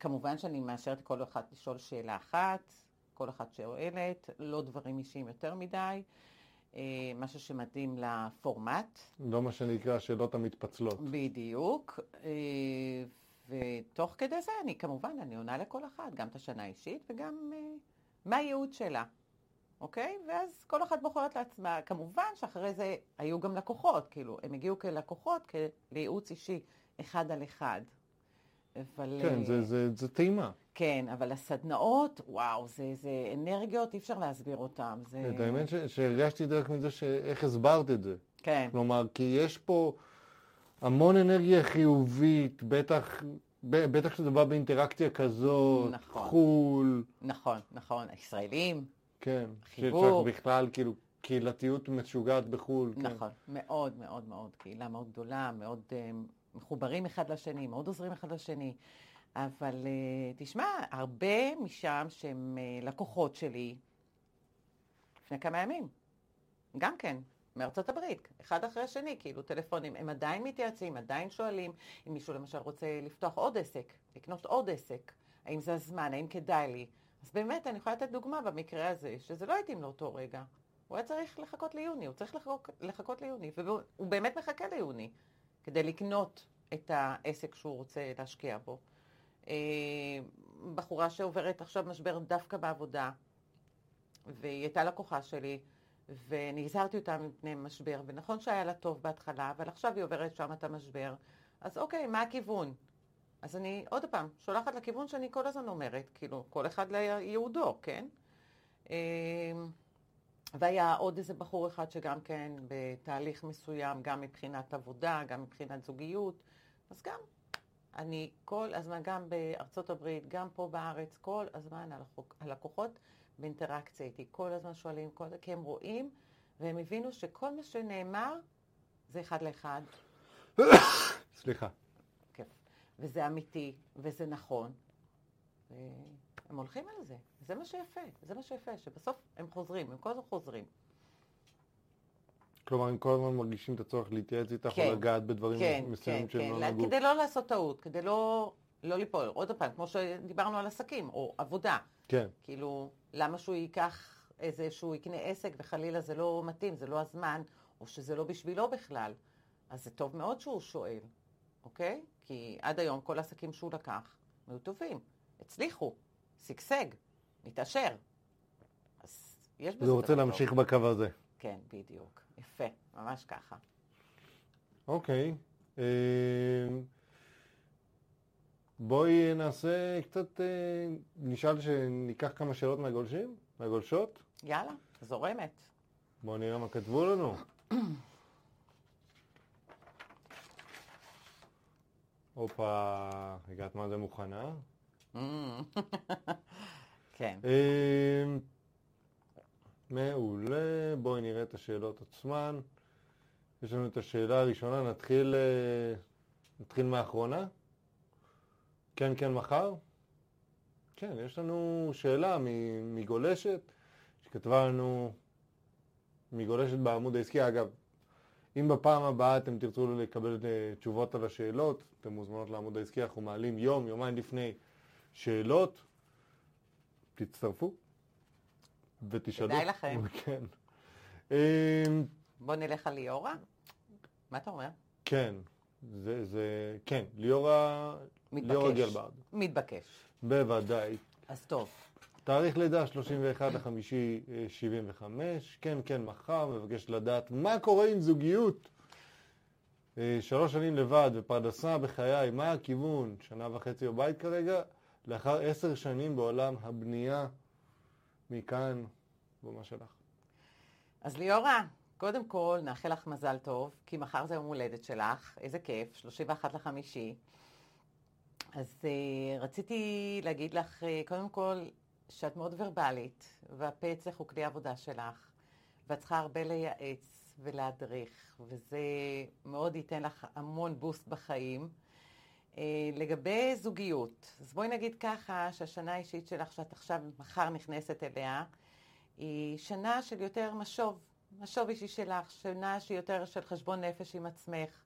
כמובן שאני מאשרת כל אחת לשאול שאלה אחת, כל אחת שואלת, לא דברים אישיים יותר מדי, אה, משהו שמתאים לפורמט, לא מה שנקרא השאלות המתפצלות. בדיוק. אה, ותוך כדי זה אני כמובן, אני עונה לכל אחת, גם את השנה האישית וגם אה, מה הייעוד שלה, אוקיי? ואז כל אחת בוחרת לעצמה. כמובן שאחרי זה היו גם לקוחות, כאילו, הם הגיעו כלקוחות, כ- לייעוץ אישי אחד על אחד. אבל... כן, זה- זה זה טעימה. כן, אבל הסדנאות, וואו, זה, זה אנרגיות, אי אפשר להסביר אותן. זה... את האמת ש- שהרגשתי את זה רק מזה שאיך הסברת את זה. כן, כלומר, כי יש פה, המון אנרגיה חיובית, בטח, בטח כשזה בא באינטראקציה כזאת, נכון. חו"ל, נכון, נכון. הישראלים, כן. חיבור. שיש בכלל כאילו קהילתיות משוגעת בחו"ל. כן. נכון. מאוד מאוד מאוד. קהילה מאוד גדולה, מאוד אה, מחוברים אחד לשני, מאוד עוזרים אחד לשני. אבל אה, תשמע, הרבה משם שהם אה, לקוחות שלי לפני כמה ימים. גם כן, מארצות הברית, אחד אחרי השני, כאילו טלפונים, הם עדיין מתייעצים, עדיין שואלים אם מישהו למשל רוצה לפתוח עוד עסק, לקנות עוד עסק, האם זה הזמן, האם כדאי לי. אז באמת, אני יכולה לתת דוגמה במקרה הזה, שזה לא התאים לאותו רגע. הוא היה צריך לחכות ליוני, הוא צריך לחכות, לחכות ליוני, והוא באמת מחכה ליוני, כדי לקנות את העסק שהוא רוצה להשקיע בו. אה, בחורה שעוברת עכשיו משבר דווקא בעבודה, והיא הייתה לקוחה שלי, ואני הזהרתי אותה מפני משבר, ונכון שהיה לה טוב בהתחלה, אבל עכשיו היא עוברת שם את המשבר, אז אוקיי, מה הכיוון? אז אני עוד פעם שולחת לכיוון שאני כל הזמן אומרת, כאילו, כל אחד ליהודו, כן? אה, והיה עוד איזה בחור אחד שגם כן בתהליך מסוים, גם מבחינת עבודה, גם מבחינת זוגיות, אז גם אני כל הזמן, גם בארצות הברית, גם פה בארץ, כל הזמן הלקוח- הלקוחות באינטראקציה איתי, כל הזמן שואלים, כל... כי הם רואים והם הבינו שכל מה שנאמר זה אחד לאחד, סליחה. כיף. וזה אמיתי, וזה נכון. והם הולכים על זה. זה מה שיפה, זה מה שיפה, שבסוף הם חוזרים, הם כל הזמן חוזרים. כלומר, הם כל הזמן מרגישים את הצורך להתייעץ איתך כן. או לגעת בדברים כן, כן, מסוימים כן, שהם לא לה- נגעו. כדי לא לעשות טעות, כדי לא, לא ליפול. עוד פעם, כמו שדיברנו על עסקים, או עבודה. כן. כאילו, למה שהוא ייקח איזה, שהוא יקנה עסק וחלילה זה לא מתאים, זה לא הזמן, או שזה לא בשבילו בכלל. אז זה טוב מאוד שהוא שואל, אוקיי? כי עד היום כל העסקים שהוא לקח היו טובים, הצליחו, שגשג, מתעשר. אז יש בזה הוא רוצה. להמשיך בקו הזה. כן, בדיוק. יפה, ממש ככה. אוקיי. אה, בואי נעשה קצת, אה, נשאל שניקח כמה שאלות מהגולשים, מהגולשות. יאללה, זורמת. בואו נראה מה כתבו לנו. הופה, הגעת מה זה מוכנה? Mm. כן. מעולה, בואי נראה את השאלות עצמן. יש לנו את השאלה הראשונה, נתחיל, אה, נתחיל מהאחרונה? כן, כן, מחר? כן, יש לנו שאלה מגולשת, שכתבה לנו, מגולשת בעמוד העסקי. אגב, אם בפעם הבאה אתם תרצו לקבל אה, תשובות על השאלות, אתם מוזמנות לעמוד העסקי, אנחנו מעלים יום, יומיים לפני שאלות, תצטרפו ותשאלו. כדאי לכם. כן. אה, בוא נלך על ליאורה? מה אתה אומר? כן, זה, זה, כן, ליאורה, מתבקש. ליאורה גלברד, מתבקש. בוודאי. אז טוב. תאריך לידה 31 לחמישי אה, 75, כן, כן, מחר, מבקש לדעת מה קורה עם זוגיות. אה, שלוש שנים לבד ופרנסה בחיי, מה הכיוון? שנה וחצי בבית כרגע, לאחר עשר שנים בעולם הבנייה, מכאן, במה שלך. אז ליאורה, קודם כל נאחל לך מזל טוב, כי מחר זה יום הולדת שלך, איזה כיף, 31 לחמישי. אז uh, רציתי להגיד לך, uh, קודם כל, שאת מאוד ורבלית, והפה אצלך הוא כלי עבודה שלך, ואת צריכה הרבה לייעץ ולהדריך, וזה מאוד ייתן לך המון בוסט בחיים. Uh, לגבי זוגיות, אז בואי נגיד ככה, שהשנה האישית שלך, שאת עכשיו, מחר נכנסת אליה, היא שנה של יותר משוב, משוב אישי שלך, שנה שהיא יותר של חשבון נפש עם עצמך,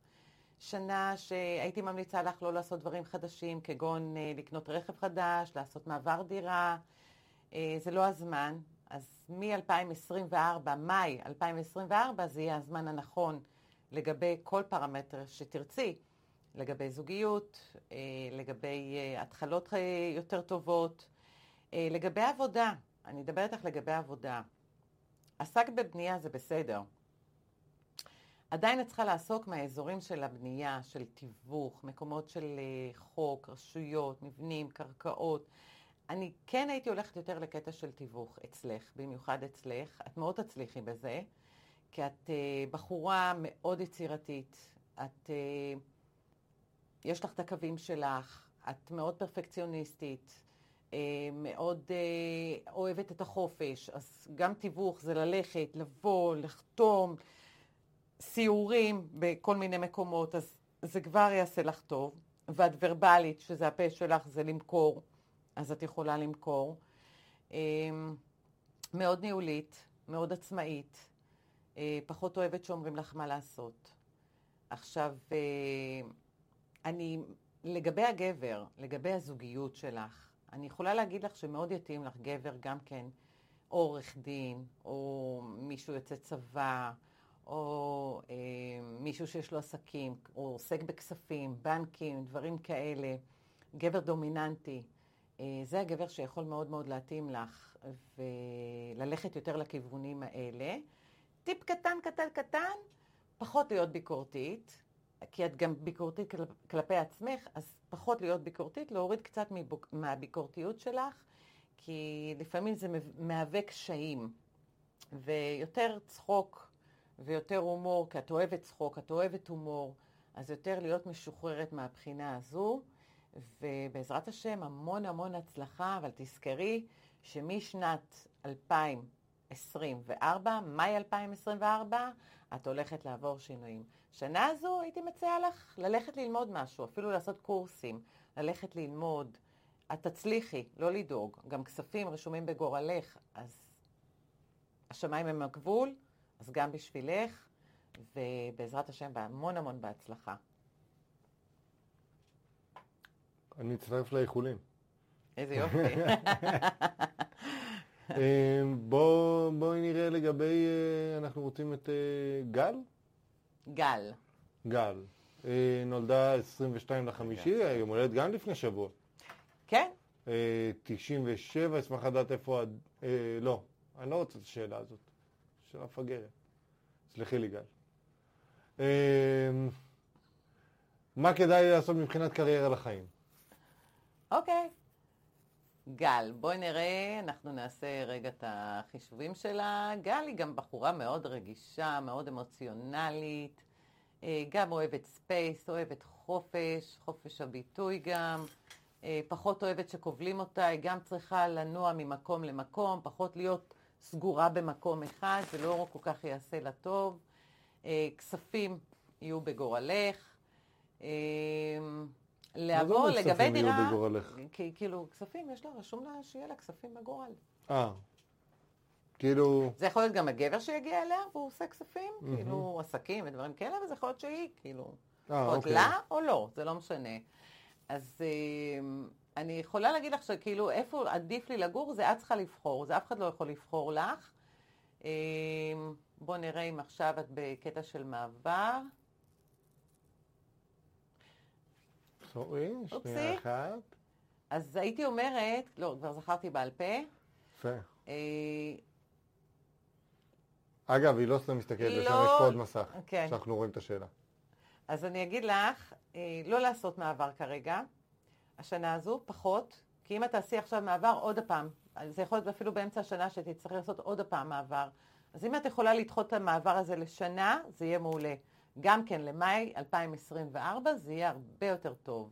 שנה שהייתי ממליצה לך לא לעשות דברים חדשים, כגון אה, לקנות רכב חדש, לעשות מעבר דירה, אה, זה לא הזמן. אז מ-2024, מאי 2024, זה יהיה הזמן הנכון לגבי כל פרמטר שתרצי, לגבי זוגיות, אה, לגבי אה, התחלות אה, יותר טובות, לגבי עבודה. אני אדבר איתך לגבי עבודה. עסק בבנייה זה בסדר. עדיין את צריכה לעסוק מהאזורים של הבנייה, של תיווך, מקומות של חוק, רשויות, מבנים, קרקעות. אני כן הייתי הולכת יותר לקטע של תיווך אצלך, במיוחד אצלך. את מאוד תצליחי בזה, כי את בחורה מאוד יצירתית. את, יש לך את הקווים שלך, את מאוד פרפקציוניסטית, אה, מאוד אה, אוהבת את החופש, אז גם תיווך זה ללכת, לבוא, לחתום, סיורים בכל מיני מקומות, אז זה כבר יעשה לך טוב. ואת ורבלית, שזה הפה שלך, זה למכור, אז את יכולה למכור. מאוד ניהולית, מאוד עצמאית, פחות אוהבת שאומרים לך מה לעשות. עכשיו, אני, לגבי הגבר, לגבי הזוגיות שלך, אני יכולה להגיד לך שמאוד יתאים לך גבר גם כן, או עורך דין, או מישהו יוצא צבא, או אה, מישהו שיש לו עסקים, או עוסק בכספים, בנקים, דברים כאלה, גבר דומיננטי. אה, זה הגבר שיכול מאוד מאוד להתאים לך וללכת יותר לכיוונים האלה. טיפ קטן, קטן, קטן, פחות להיות ביקורתית, כי את גם ביקורתית כלפי עצמך, אז פחות להיות ביקורתית, להוריד קצת מהביקורתיות שלך, כי לפעמים זה מהווה קשיים. ויותר צחוק ויותר הומור, כי את אוהבת צחוק, את אוהבת הומור, אז יותר להיות משוחררת מהבחינה הזו. ובעזרת השם, המון המון הצלחה, אבל תזכרי שמשנת 2024, מאי 2024, את הולכת לעבור שינויים. שנה הזו הייתי מציעה לך ללכת ללמוד משהו, אפילו לעשות קורסים, ללכת ללמוד. את תצליחי, לא לדאוג. גם כספים רשומים בגורלך, אז השמיים הם הגבול, אז גם בשבילך, ובעזרת השם, בהמון המון בהצלחה. אני אצטרף לאיחולים. איזה יופי. אמ, בואי בוא נראה לגבי, אה, אנחנו רוצים את אה, גל? גל. גל. אה, נולדה 22 לחמישי, היום הולדת גם לפני שבוע. כן. 97, אשמח לדעת איפה... לא, אני לא רוצה את השאלה הזאת. שאלה מפגרת. סלחי לי, גל. מה כדאי לעשות מבחינת קריירה לחיים? אוקיי. גל, בואי נראה, אנחנו נעשה רגע את החישובים שלה. גל היא גם בחורה מאוד רגישה, מאוד אמוציונלית, אה, גם אוהבת space, אוהבת חופש, חופש הביטוי גם, אה, פחות אוהבת שכובלים אותה, היא גם צריכה לנוע ממקום למקום, פחות להיות סגורה במקום אחד, זה לא כל כך יעשה לה טוב. אה, כספים יהיו בגורלך. לעבור לגבי דירה... מה זה בגורלך? כי, כאילו, כספים, יש לה, רשום לה שיהיה לה כספים בגורל. אה. כאילו... זה יכול להיות גם הגבר שיגיע אליה והוא עושה כספים, mm-hmm. כאילו עסקים ודברים כאלה, וזה יכול להיות שהיא, כאילו, אה, עוד אוקיי. לה או לא, זה לא משנה. אז אה, אני יכולה להגיד לך שכאילו, איפה עדיף לי לגור, זה את צריכה לבחור, זה אף אחד לא יכול לבחור לך. אה, בואו נראה אם עכשיו את בקטע של מעבר. סורי, שנייה אחת. אז הייתי אומרת, לא, כבר זכרתי בעל פה. יפה. אה, אגב, היא לא סתם מסתכלת, יש לא... פה עוד מסך, כן. שאנחנו רואים את השאלה. אז אני אגיד לך, אה, לא לעשות מעבר כרגע, השנה הזו, פחות, כי אם את תעשי עכשיו מעבר עוד הפעם, זה יכול להיות אפילו באמצע השנה שתצטרכי לעשות עוד הפעם מעבר. אז אם את יכולה לדחות את המעבר הזה לשנה, זה יהיה מעולה. גם כן למאי 2024 זה יהיה הרבה יותר טוב.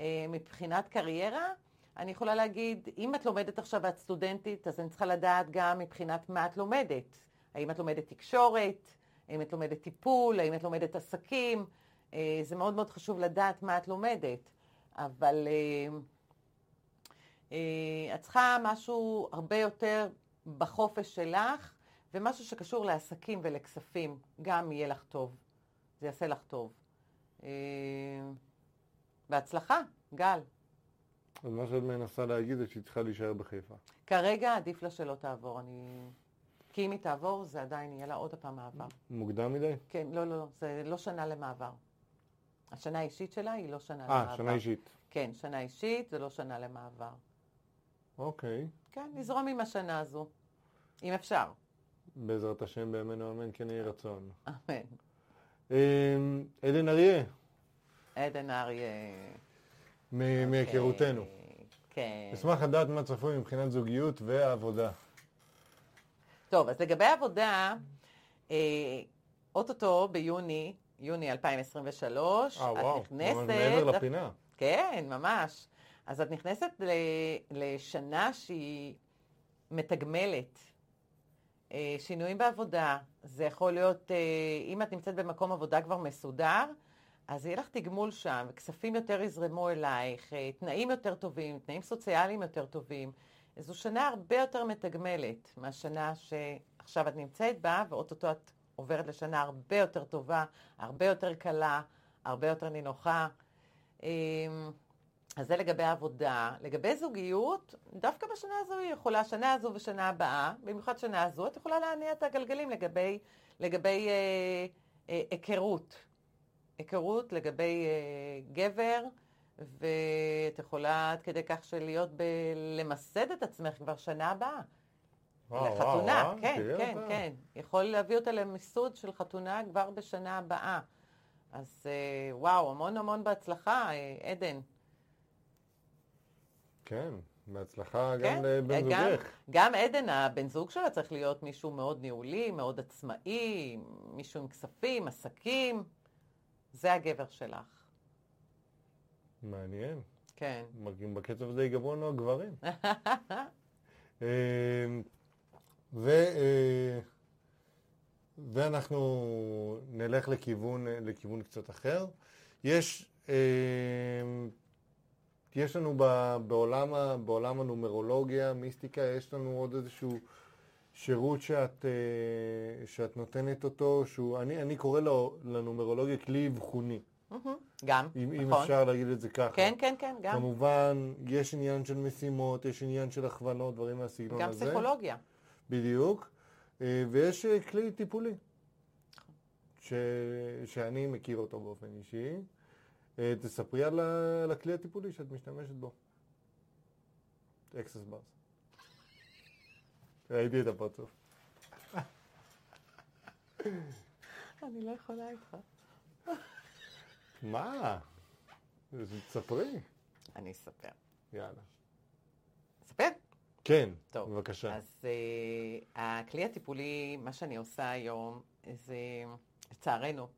אה, מבחינת קריירה, אני יכולה להגיד, אם את לומדת עכשיו ואת סטודנטית, אז אני צריכה לדעת גם מבחינת מה את לומדת. האם את לומדת תקשורת, האם את לומדת טיפול, האם את לומדת עסקים. אה, זה מאוד מאוד חשוב לדעת מה את לומדת. אבל אה, את צריכה משהו הרבה יותר בחופש שלך, ומשהו שקשור לעסקים ולכספים, גם יהיה לך טוב. זה יעשה לך טוב. אה, בהצלחה, גל. אז מה שאת מנסה להגיד זה שהיא צריכה להישאר בחיפה. כרגע עדיף לה שלא תעבור. אני... כי אם היא תעבור, זה עדיין יהיה לה עוד פעם מעבר. מוקדם מדי? כן, לא, לא, לא. זה לא שנה למעבר. השנה האישית שלה היא לא שנה 아, למעבר. אה, שנה אישית. כן, שנה אישית זה לא שנה למעבר. אוקיי. כן, נזרום עם השנה הזו, אם אפשר. בעזרת השם בימינו אמן כן יהי רצון. אמן. אמ, עדן אריה. עדן אריה. מהיכרותנו. כן. אשמח לדעת מה צפוי מבחינת זוגיות ועבודה. טוב, אז לגבי עבודה, אה, אוטוטו ביוני יוני 2023. אה, את וואו, נכנסת... ממש מעבר לפינה. כן, ממש. אז את נכנסת ל, לשנה שהיא מתגמלת. אה, שינויים בעבודה, זה יכול להיות, אה, אם את נמצאת במקום עבודה כבר מסודר, אז יהיה לך תגמול שם, כספים יותר יזרמו אלייך, אה, תנאים יותר טובים, תנאים סוציאליים יותר טובים. זו שנה הרבה יותר מתגמלת מהשנה שעכשיו את נמצאת בה, ואו-טו-טו את עוברת לשנה הרבה יותר טובה, הרבה יותר קלה, הרבה יותר נינוחה. אז זה לגבי עבודה. לגבי זוגיות, דווקא בשנה הזו היא יכולה, שנה הזו ושנה הבאה, במיוחד שנה הזו, את יכולה להניע את הגלגלים לגבי, לגבי אה, אה, היכרות. היכרות לגבי אה, גבר, ואת יכולה עד כדי כך של להיות ב... למסד את עצמך כבר שנה הבאה. וואו, לחתונה, וואו, כן, תראי כן, אותה. כן. יכול להביא אותה למיסוד של חתונה כבר בשנה הבאה. אז אה, וואו, המון המון בהצלחה, אה, עדן. כן, בהצלחה כן, גם לבן גם- זוגך. גם עדן, הבן זוג שלה צריך להיות מישהו מאוד ניהולי, מאוד עצמאי, מישהו עם כספים, עסקים. זה הגבר שלך. מעניין. כן. בקצב די גבוה הגברים. אמ, ו, אה, ואנחנו נלך לכיוון, לכיוון קצת אחר. יש, אמ, יש לנו ב- בעולם, בעולם הנומרולוגיה, מיסטיקה, יש לנו עוד איזשהו שירות שאת, אה, שאת נותנת אותו, שהוא, אני, אני קורא לו לנומרולוגיה כלי אבחוני. גם, אם, אם נכון. אפשר להגיד את זה ככה. כן, כן, כן, גם. כמובן, יש עניין של משימות, יש עניין של הכוונות, דברים מהסגנון גם הזה. פסיכולוגיה. בדיוק. אה, ויש אה, כלי טיפולי, ש... שאני מכיר אותו באופן אישי. אה, תספרי על. על הכלי הטיפולי שאת משתמשת בו. אקסס ברס. ראיתי את הפרצוף. אני לא יכולה איתך. מה? תספרי. אני אספר. יאללה. אספר? כן, טוב. בבקשה. אז uh, הכלי הטיפולי, מה שאני עושה היום, זה, לצערנו,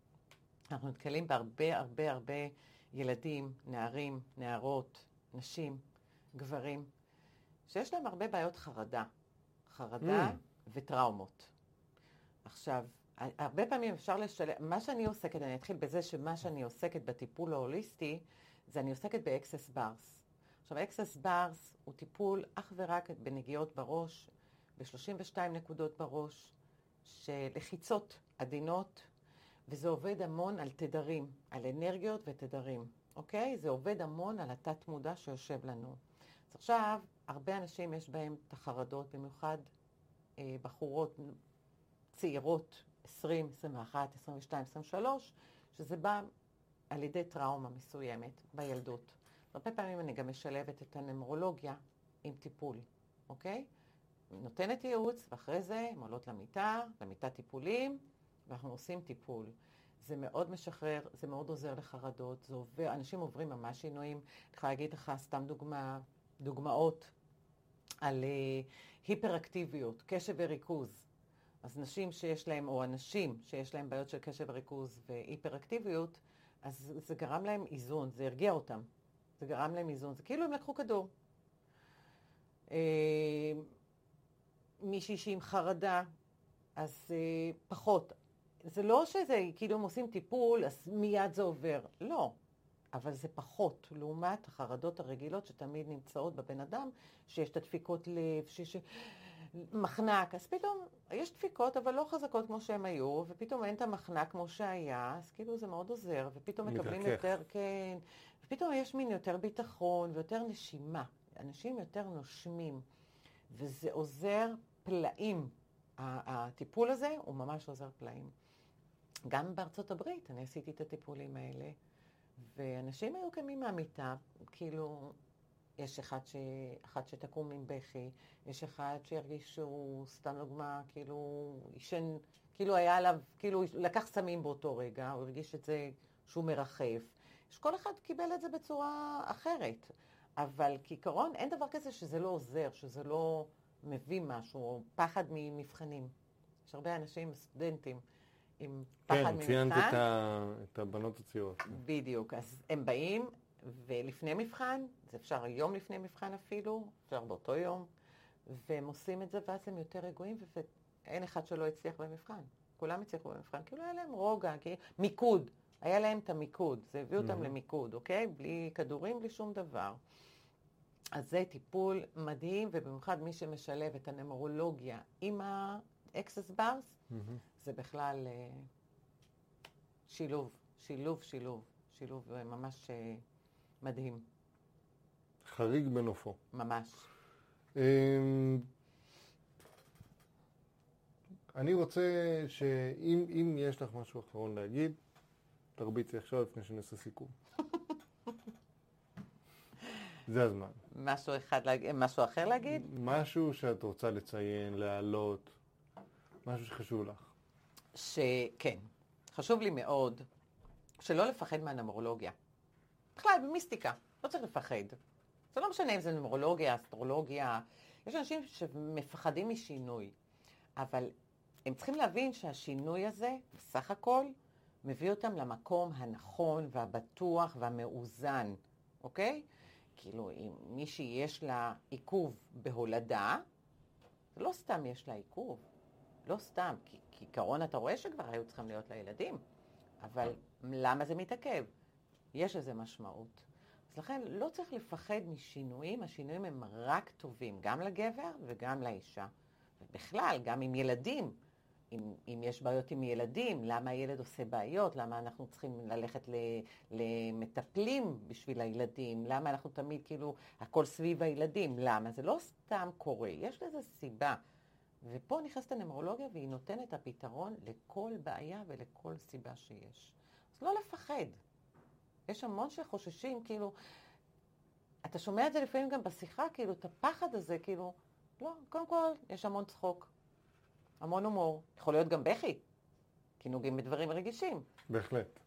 אנחנו נתקלים בהרבה הרבה הרבה ילדים, נערים, נערות, נשים, גברים, שיש להם הרבה בעיות חרדה. חרדה Mm וטראומות. עכשיו, הרבה פעמים אפשר לשלם, מה שאני עוסקת, אני אתחיל בזה שמה שאני עוסקת בטיפול ההוליסטי, זה אני עוסקת ב Access Bars. עכשיו, Access Bars הוא טיפול אך ורק בנגיעות בראש, ב-32 נקודות בראש, שלחיצות עדינות, וזה עובד המון על תדרים, על אנרגיות ותדרים, אוקיי? זה עובד המון על התת-מודע שיושב לנו. אז עכשיו, הרבה אנשים יש בהם את החרדות, במיוחד אה, בחורות צעירות, 20, 21, 22, 23, שזה בא על ידי טראומה מסוימת בילדות. הרבה פעמים אני גם משלבת את הנמרולוגיה עם טיפול, אוקיי? נותנת ייעוץ, ואחרי זה הן עולות למיטה, למיטת טיפולים, ואנחנו עושים טיפול. זה מאוד משחרר, זה מאוד עוזר לחרדות, זה עובר, אנשים עוברים ממש שינויים. אני יכולה להגיד לך סתם דוגמה, דוגמאות על uh, היפראקטיביות, קשב וריכוז. אז נשים שיש להם, או אנשים שיש להם בעיות של קשב וריכוז והיפראקטיביות, אז זה גרם להם איזון, זה הרגיע אותם. זה גרם להם איזון, זה כאילו הם לקחו כדור. אה, מישהי שהיא עם חרדה, אז אה, פחות. זה לא שזה, כאילו הם עושים טיפול, אז מיד זה עובר. לא. אבל זה פחות, לעומת החרדות הרגילות שתמיד נמצאות בבן אדם, שיש את הדפיקות לב, שיש מחנק, אז פתאום יש דפיקות, אבל לא חזקות כמו שהן היו, ופתאום אין את המחנק כמו שהיה, אז כאילו זה מאוד עוזר, ופתאום מקבלים מתרכך. יותר, כן, ופתאום יש מין יותר ביטחון ויותר נשימה. אנשים יותר נושמים, וזה עוזר פלאים. הטיפול הזה הוא ממש עוזר פלאים. גם בארצות הברית אני עשיתי את הטיפולים האלה, ואנשים היו קמים מהמיטה, כאילו, יש אחד, ש... אחד שתקום עם בכי, יש אחד שירגיש שהוא, סתם דוגמה, כאילו, עישן, כאילו היה עליו, כאילו לקח סמים באותו רגע, הוא הרגיש את זה שהוא מרחף. שכל אחד קיבל את זה בצורה אחרת. אבל כעיקרון אין דבר כזה שזה לא עוזר, שזה לא מביא משהו, פחד ממבחנים. יש הרבה אנשים, סטודנטים, עם פחד כן, ממבחן. ציינת את, ה... את הבנות הצעירות. בדיוק, אז הם באים, ולפני מבחן, זה אפשר יום לפני מבחן אפילו, אפשר באותו יום, והם עושים את זה, ואז הם יותר רגועים, ואין אחד שלא הצליח במבחן. כולם הצליחו במבחן, כאילו היה להם רוגע, כי... מיקוד, היה להם את המיקוד, זה הביא אותם Mhm. למיקוד, אוקיי? בלי כדורים, בלי שום דבר. אז זה טיפול מדהים, ובמיוחד מי שמשלב את הנומרולוגיה עם ה Access Bars, מהמם. זה בכלל אה, שילוב, שילוב, שילוב, שילוב אה, ממש אה, מדהים, חריג בנופו. ממש. אמ, אני רוצה שאם אם יש לך משהו אחרון להגיד, תרביצי עכשיו לפני שנעשה סיכום. זה הזמן. משהו, אחד, משהו אחר להגיד? משהו שאת רוצה לציין, להעלות, משהו שחשוב לך. שכן, חשוב לי מאוד שלא לפחד מהנמרולוגיה. בכלל, במיסטיקה, לא צריך לפחד. זה לא משנה אם זה נמרולוגיה, אסטרולוגיה. יש אנשים שמפחדים משינוי, אבל הם צריכים להבין שהשינוי הזה, בסך הכל, מביא אותם למקום הנכון והבטוח והמאוזן, אוקיי? כאילו, אם מישהי יש לה עיכוב בהולדה, לא סתם יש לה עיכוב. לא סתם, כי כעיקרון אתה רואה שכבר היו צריכים להיות לה ילדים, אבל למה זה מתעכב? יש לזה משמעות. אז לכן לא צריך לפחד משינויים, השינויים הם רק טובים, גם לגבר וגם לאישה. ובכלל, גם עם ילדים. אם, אם יש בעיות עם ילדים, למה הילד עושה בעיות, למה אנחנו צריכים ללכת ל, למטפלים בשביל הילדים, למה אנחנו תמיד כאילו, הכל סביב הילדים, למה? זה לא סתם קורה, יש לזה סיבה. ופה נכנסת הנמרולוגיה והיא נותנת את הפתרון לכל בעיה ולכל סיבה שיש. אז לא לפחד. יש המון שחוששים, כאילו, אתה שומע את זה לפעמים גם בשיחה, כאילו, את הפחד הזה, כאילו, לא, קודם כל, יש המון צחוק, המון הומור, יכול להיות גם בכי, כי נוגעים בדברים רגישים, בהחלט.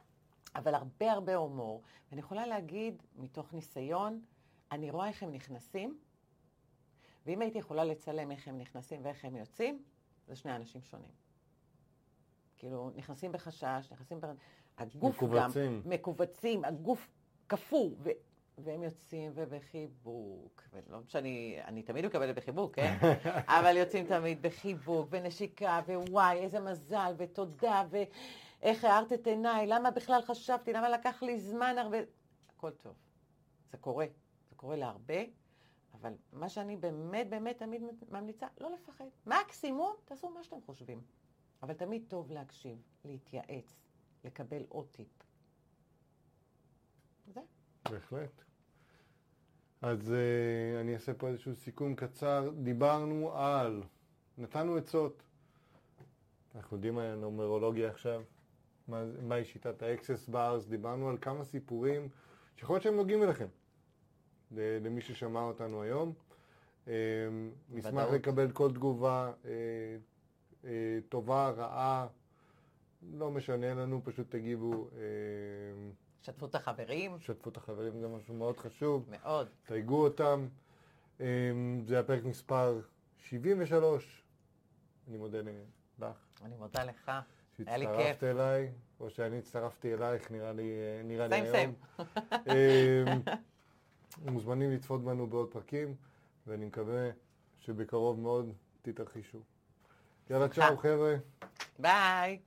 אבל הרבה הרבה הומור. ואני יכולה להגיד, מתוך ניסיון, אני רואה איך הם נכנסים, ואם הייתי יכולה לצלם איך הם נכנסים ואיך הם יוצאים, זה שני אנשים שונים. כאילו, נכנסים בחשש, נכנסים ב... הגוף מכווצים. גם... מכווצים. הגוף קפוא, ו... והם יוצאים ובחיבוק. ולא שאני, אני תמיד מקבלת בחיבוק, כן? אבל יוצאים תמיד בחיבוק, ונשיקה, ווואי, איזה מזל, ותודה, ואיך הארת את עיניי, למה בכלל חשבתי, למה לקח לי זמן הרבה... הכל טוב. זה קורה. זה קורה להרבה. אבל מה שאני באמת באמת תמיד ממליצה, לא לפחד. מקסימום, תעשו מה שאתם חושבים. אבל תמיד טוב להקשיב, להתייעץ, לקבל עוד טיפ. זה. בהחלט. אז uh, אני אעשה פה איזשהו סיכום קצר. דיברנו על, נתנו עצות. אנחנו יודעים על נומרולוגיה עכשיו, מה, מהי שיטת ה Access Bars, דיברנו על כמה סיפורים שיכול להיות שהם נוגעים אליכם, למי ששמע אותנו היום. Uh, נשמח. לקבל כל תגובה, uh, uh, טובה, רעה, לא משנה לנו, פשוט תגיבו. Uh, שתפו את החברים, שתפו את החברים, זה משהו מאוד חשוב. מאוד. תייגו אותם. אמ, זה הפרק מספר 73. אני מודה לך אני מודה לך. היה לי שהצטרפת כיף. אליי, או שאני הצטרפתי אלייך, נראה לי, נראה לי סיים היום. מוזמנים לצפות בנו בעוד פרקים, ואני מקווה שבקרוב מאוד תתרחישו. יאללה. צ'או חבר'ה. ביי.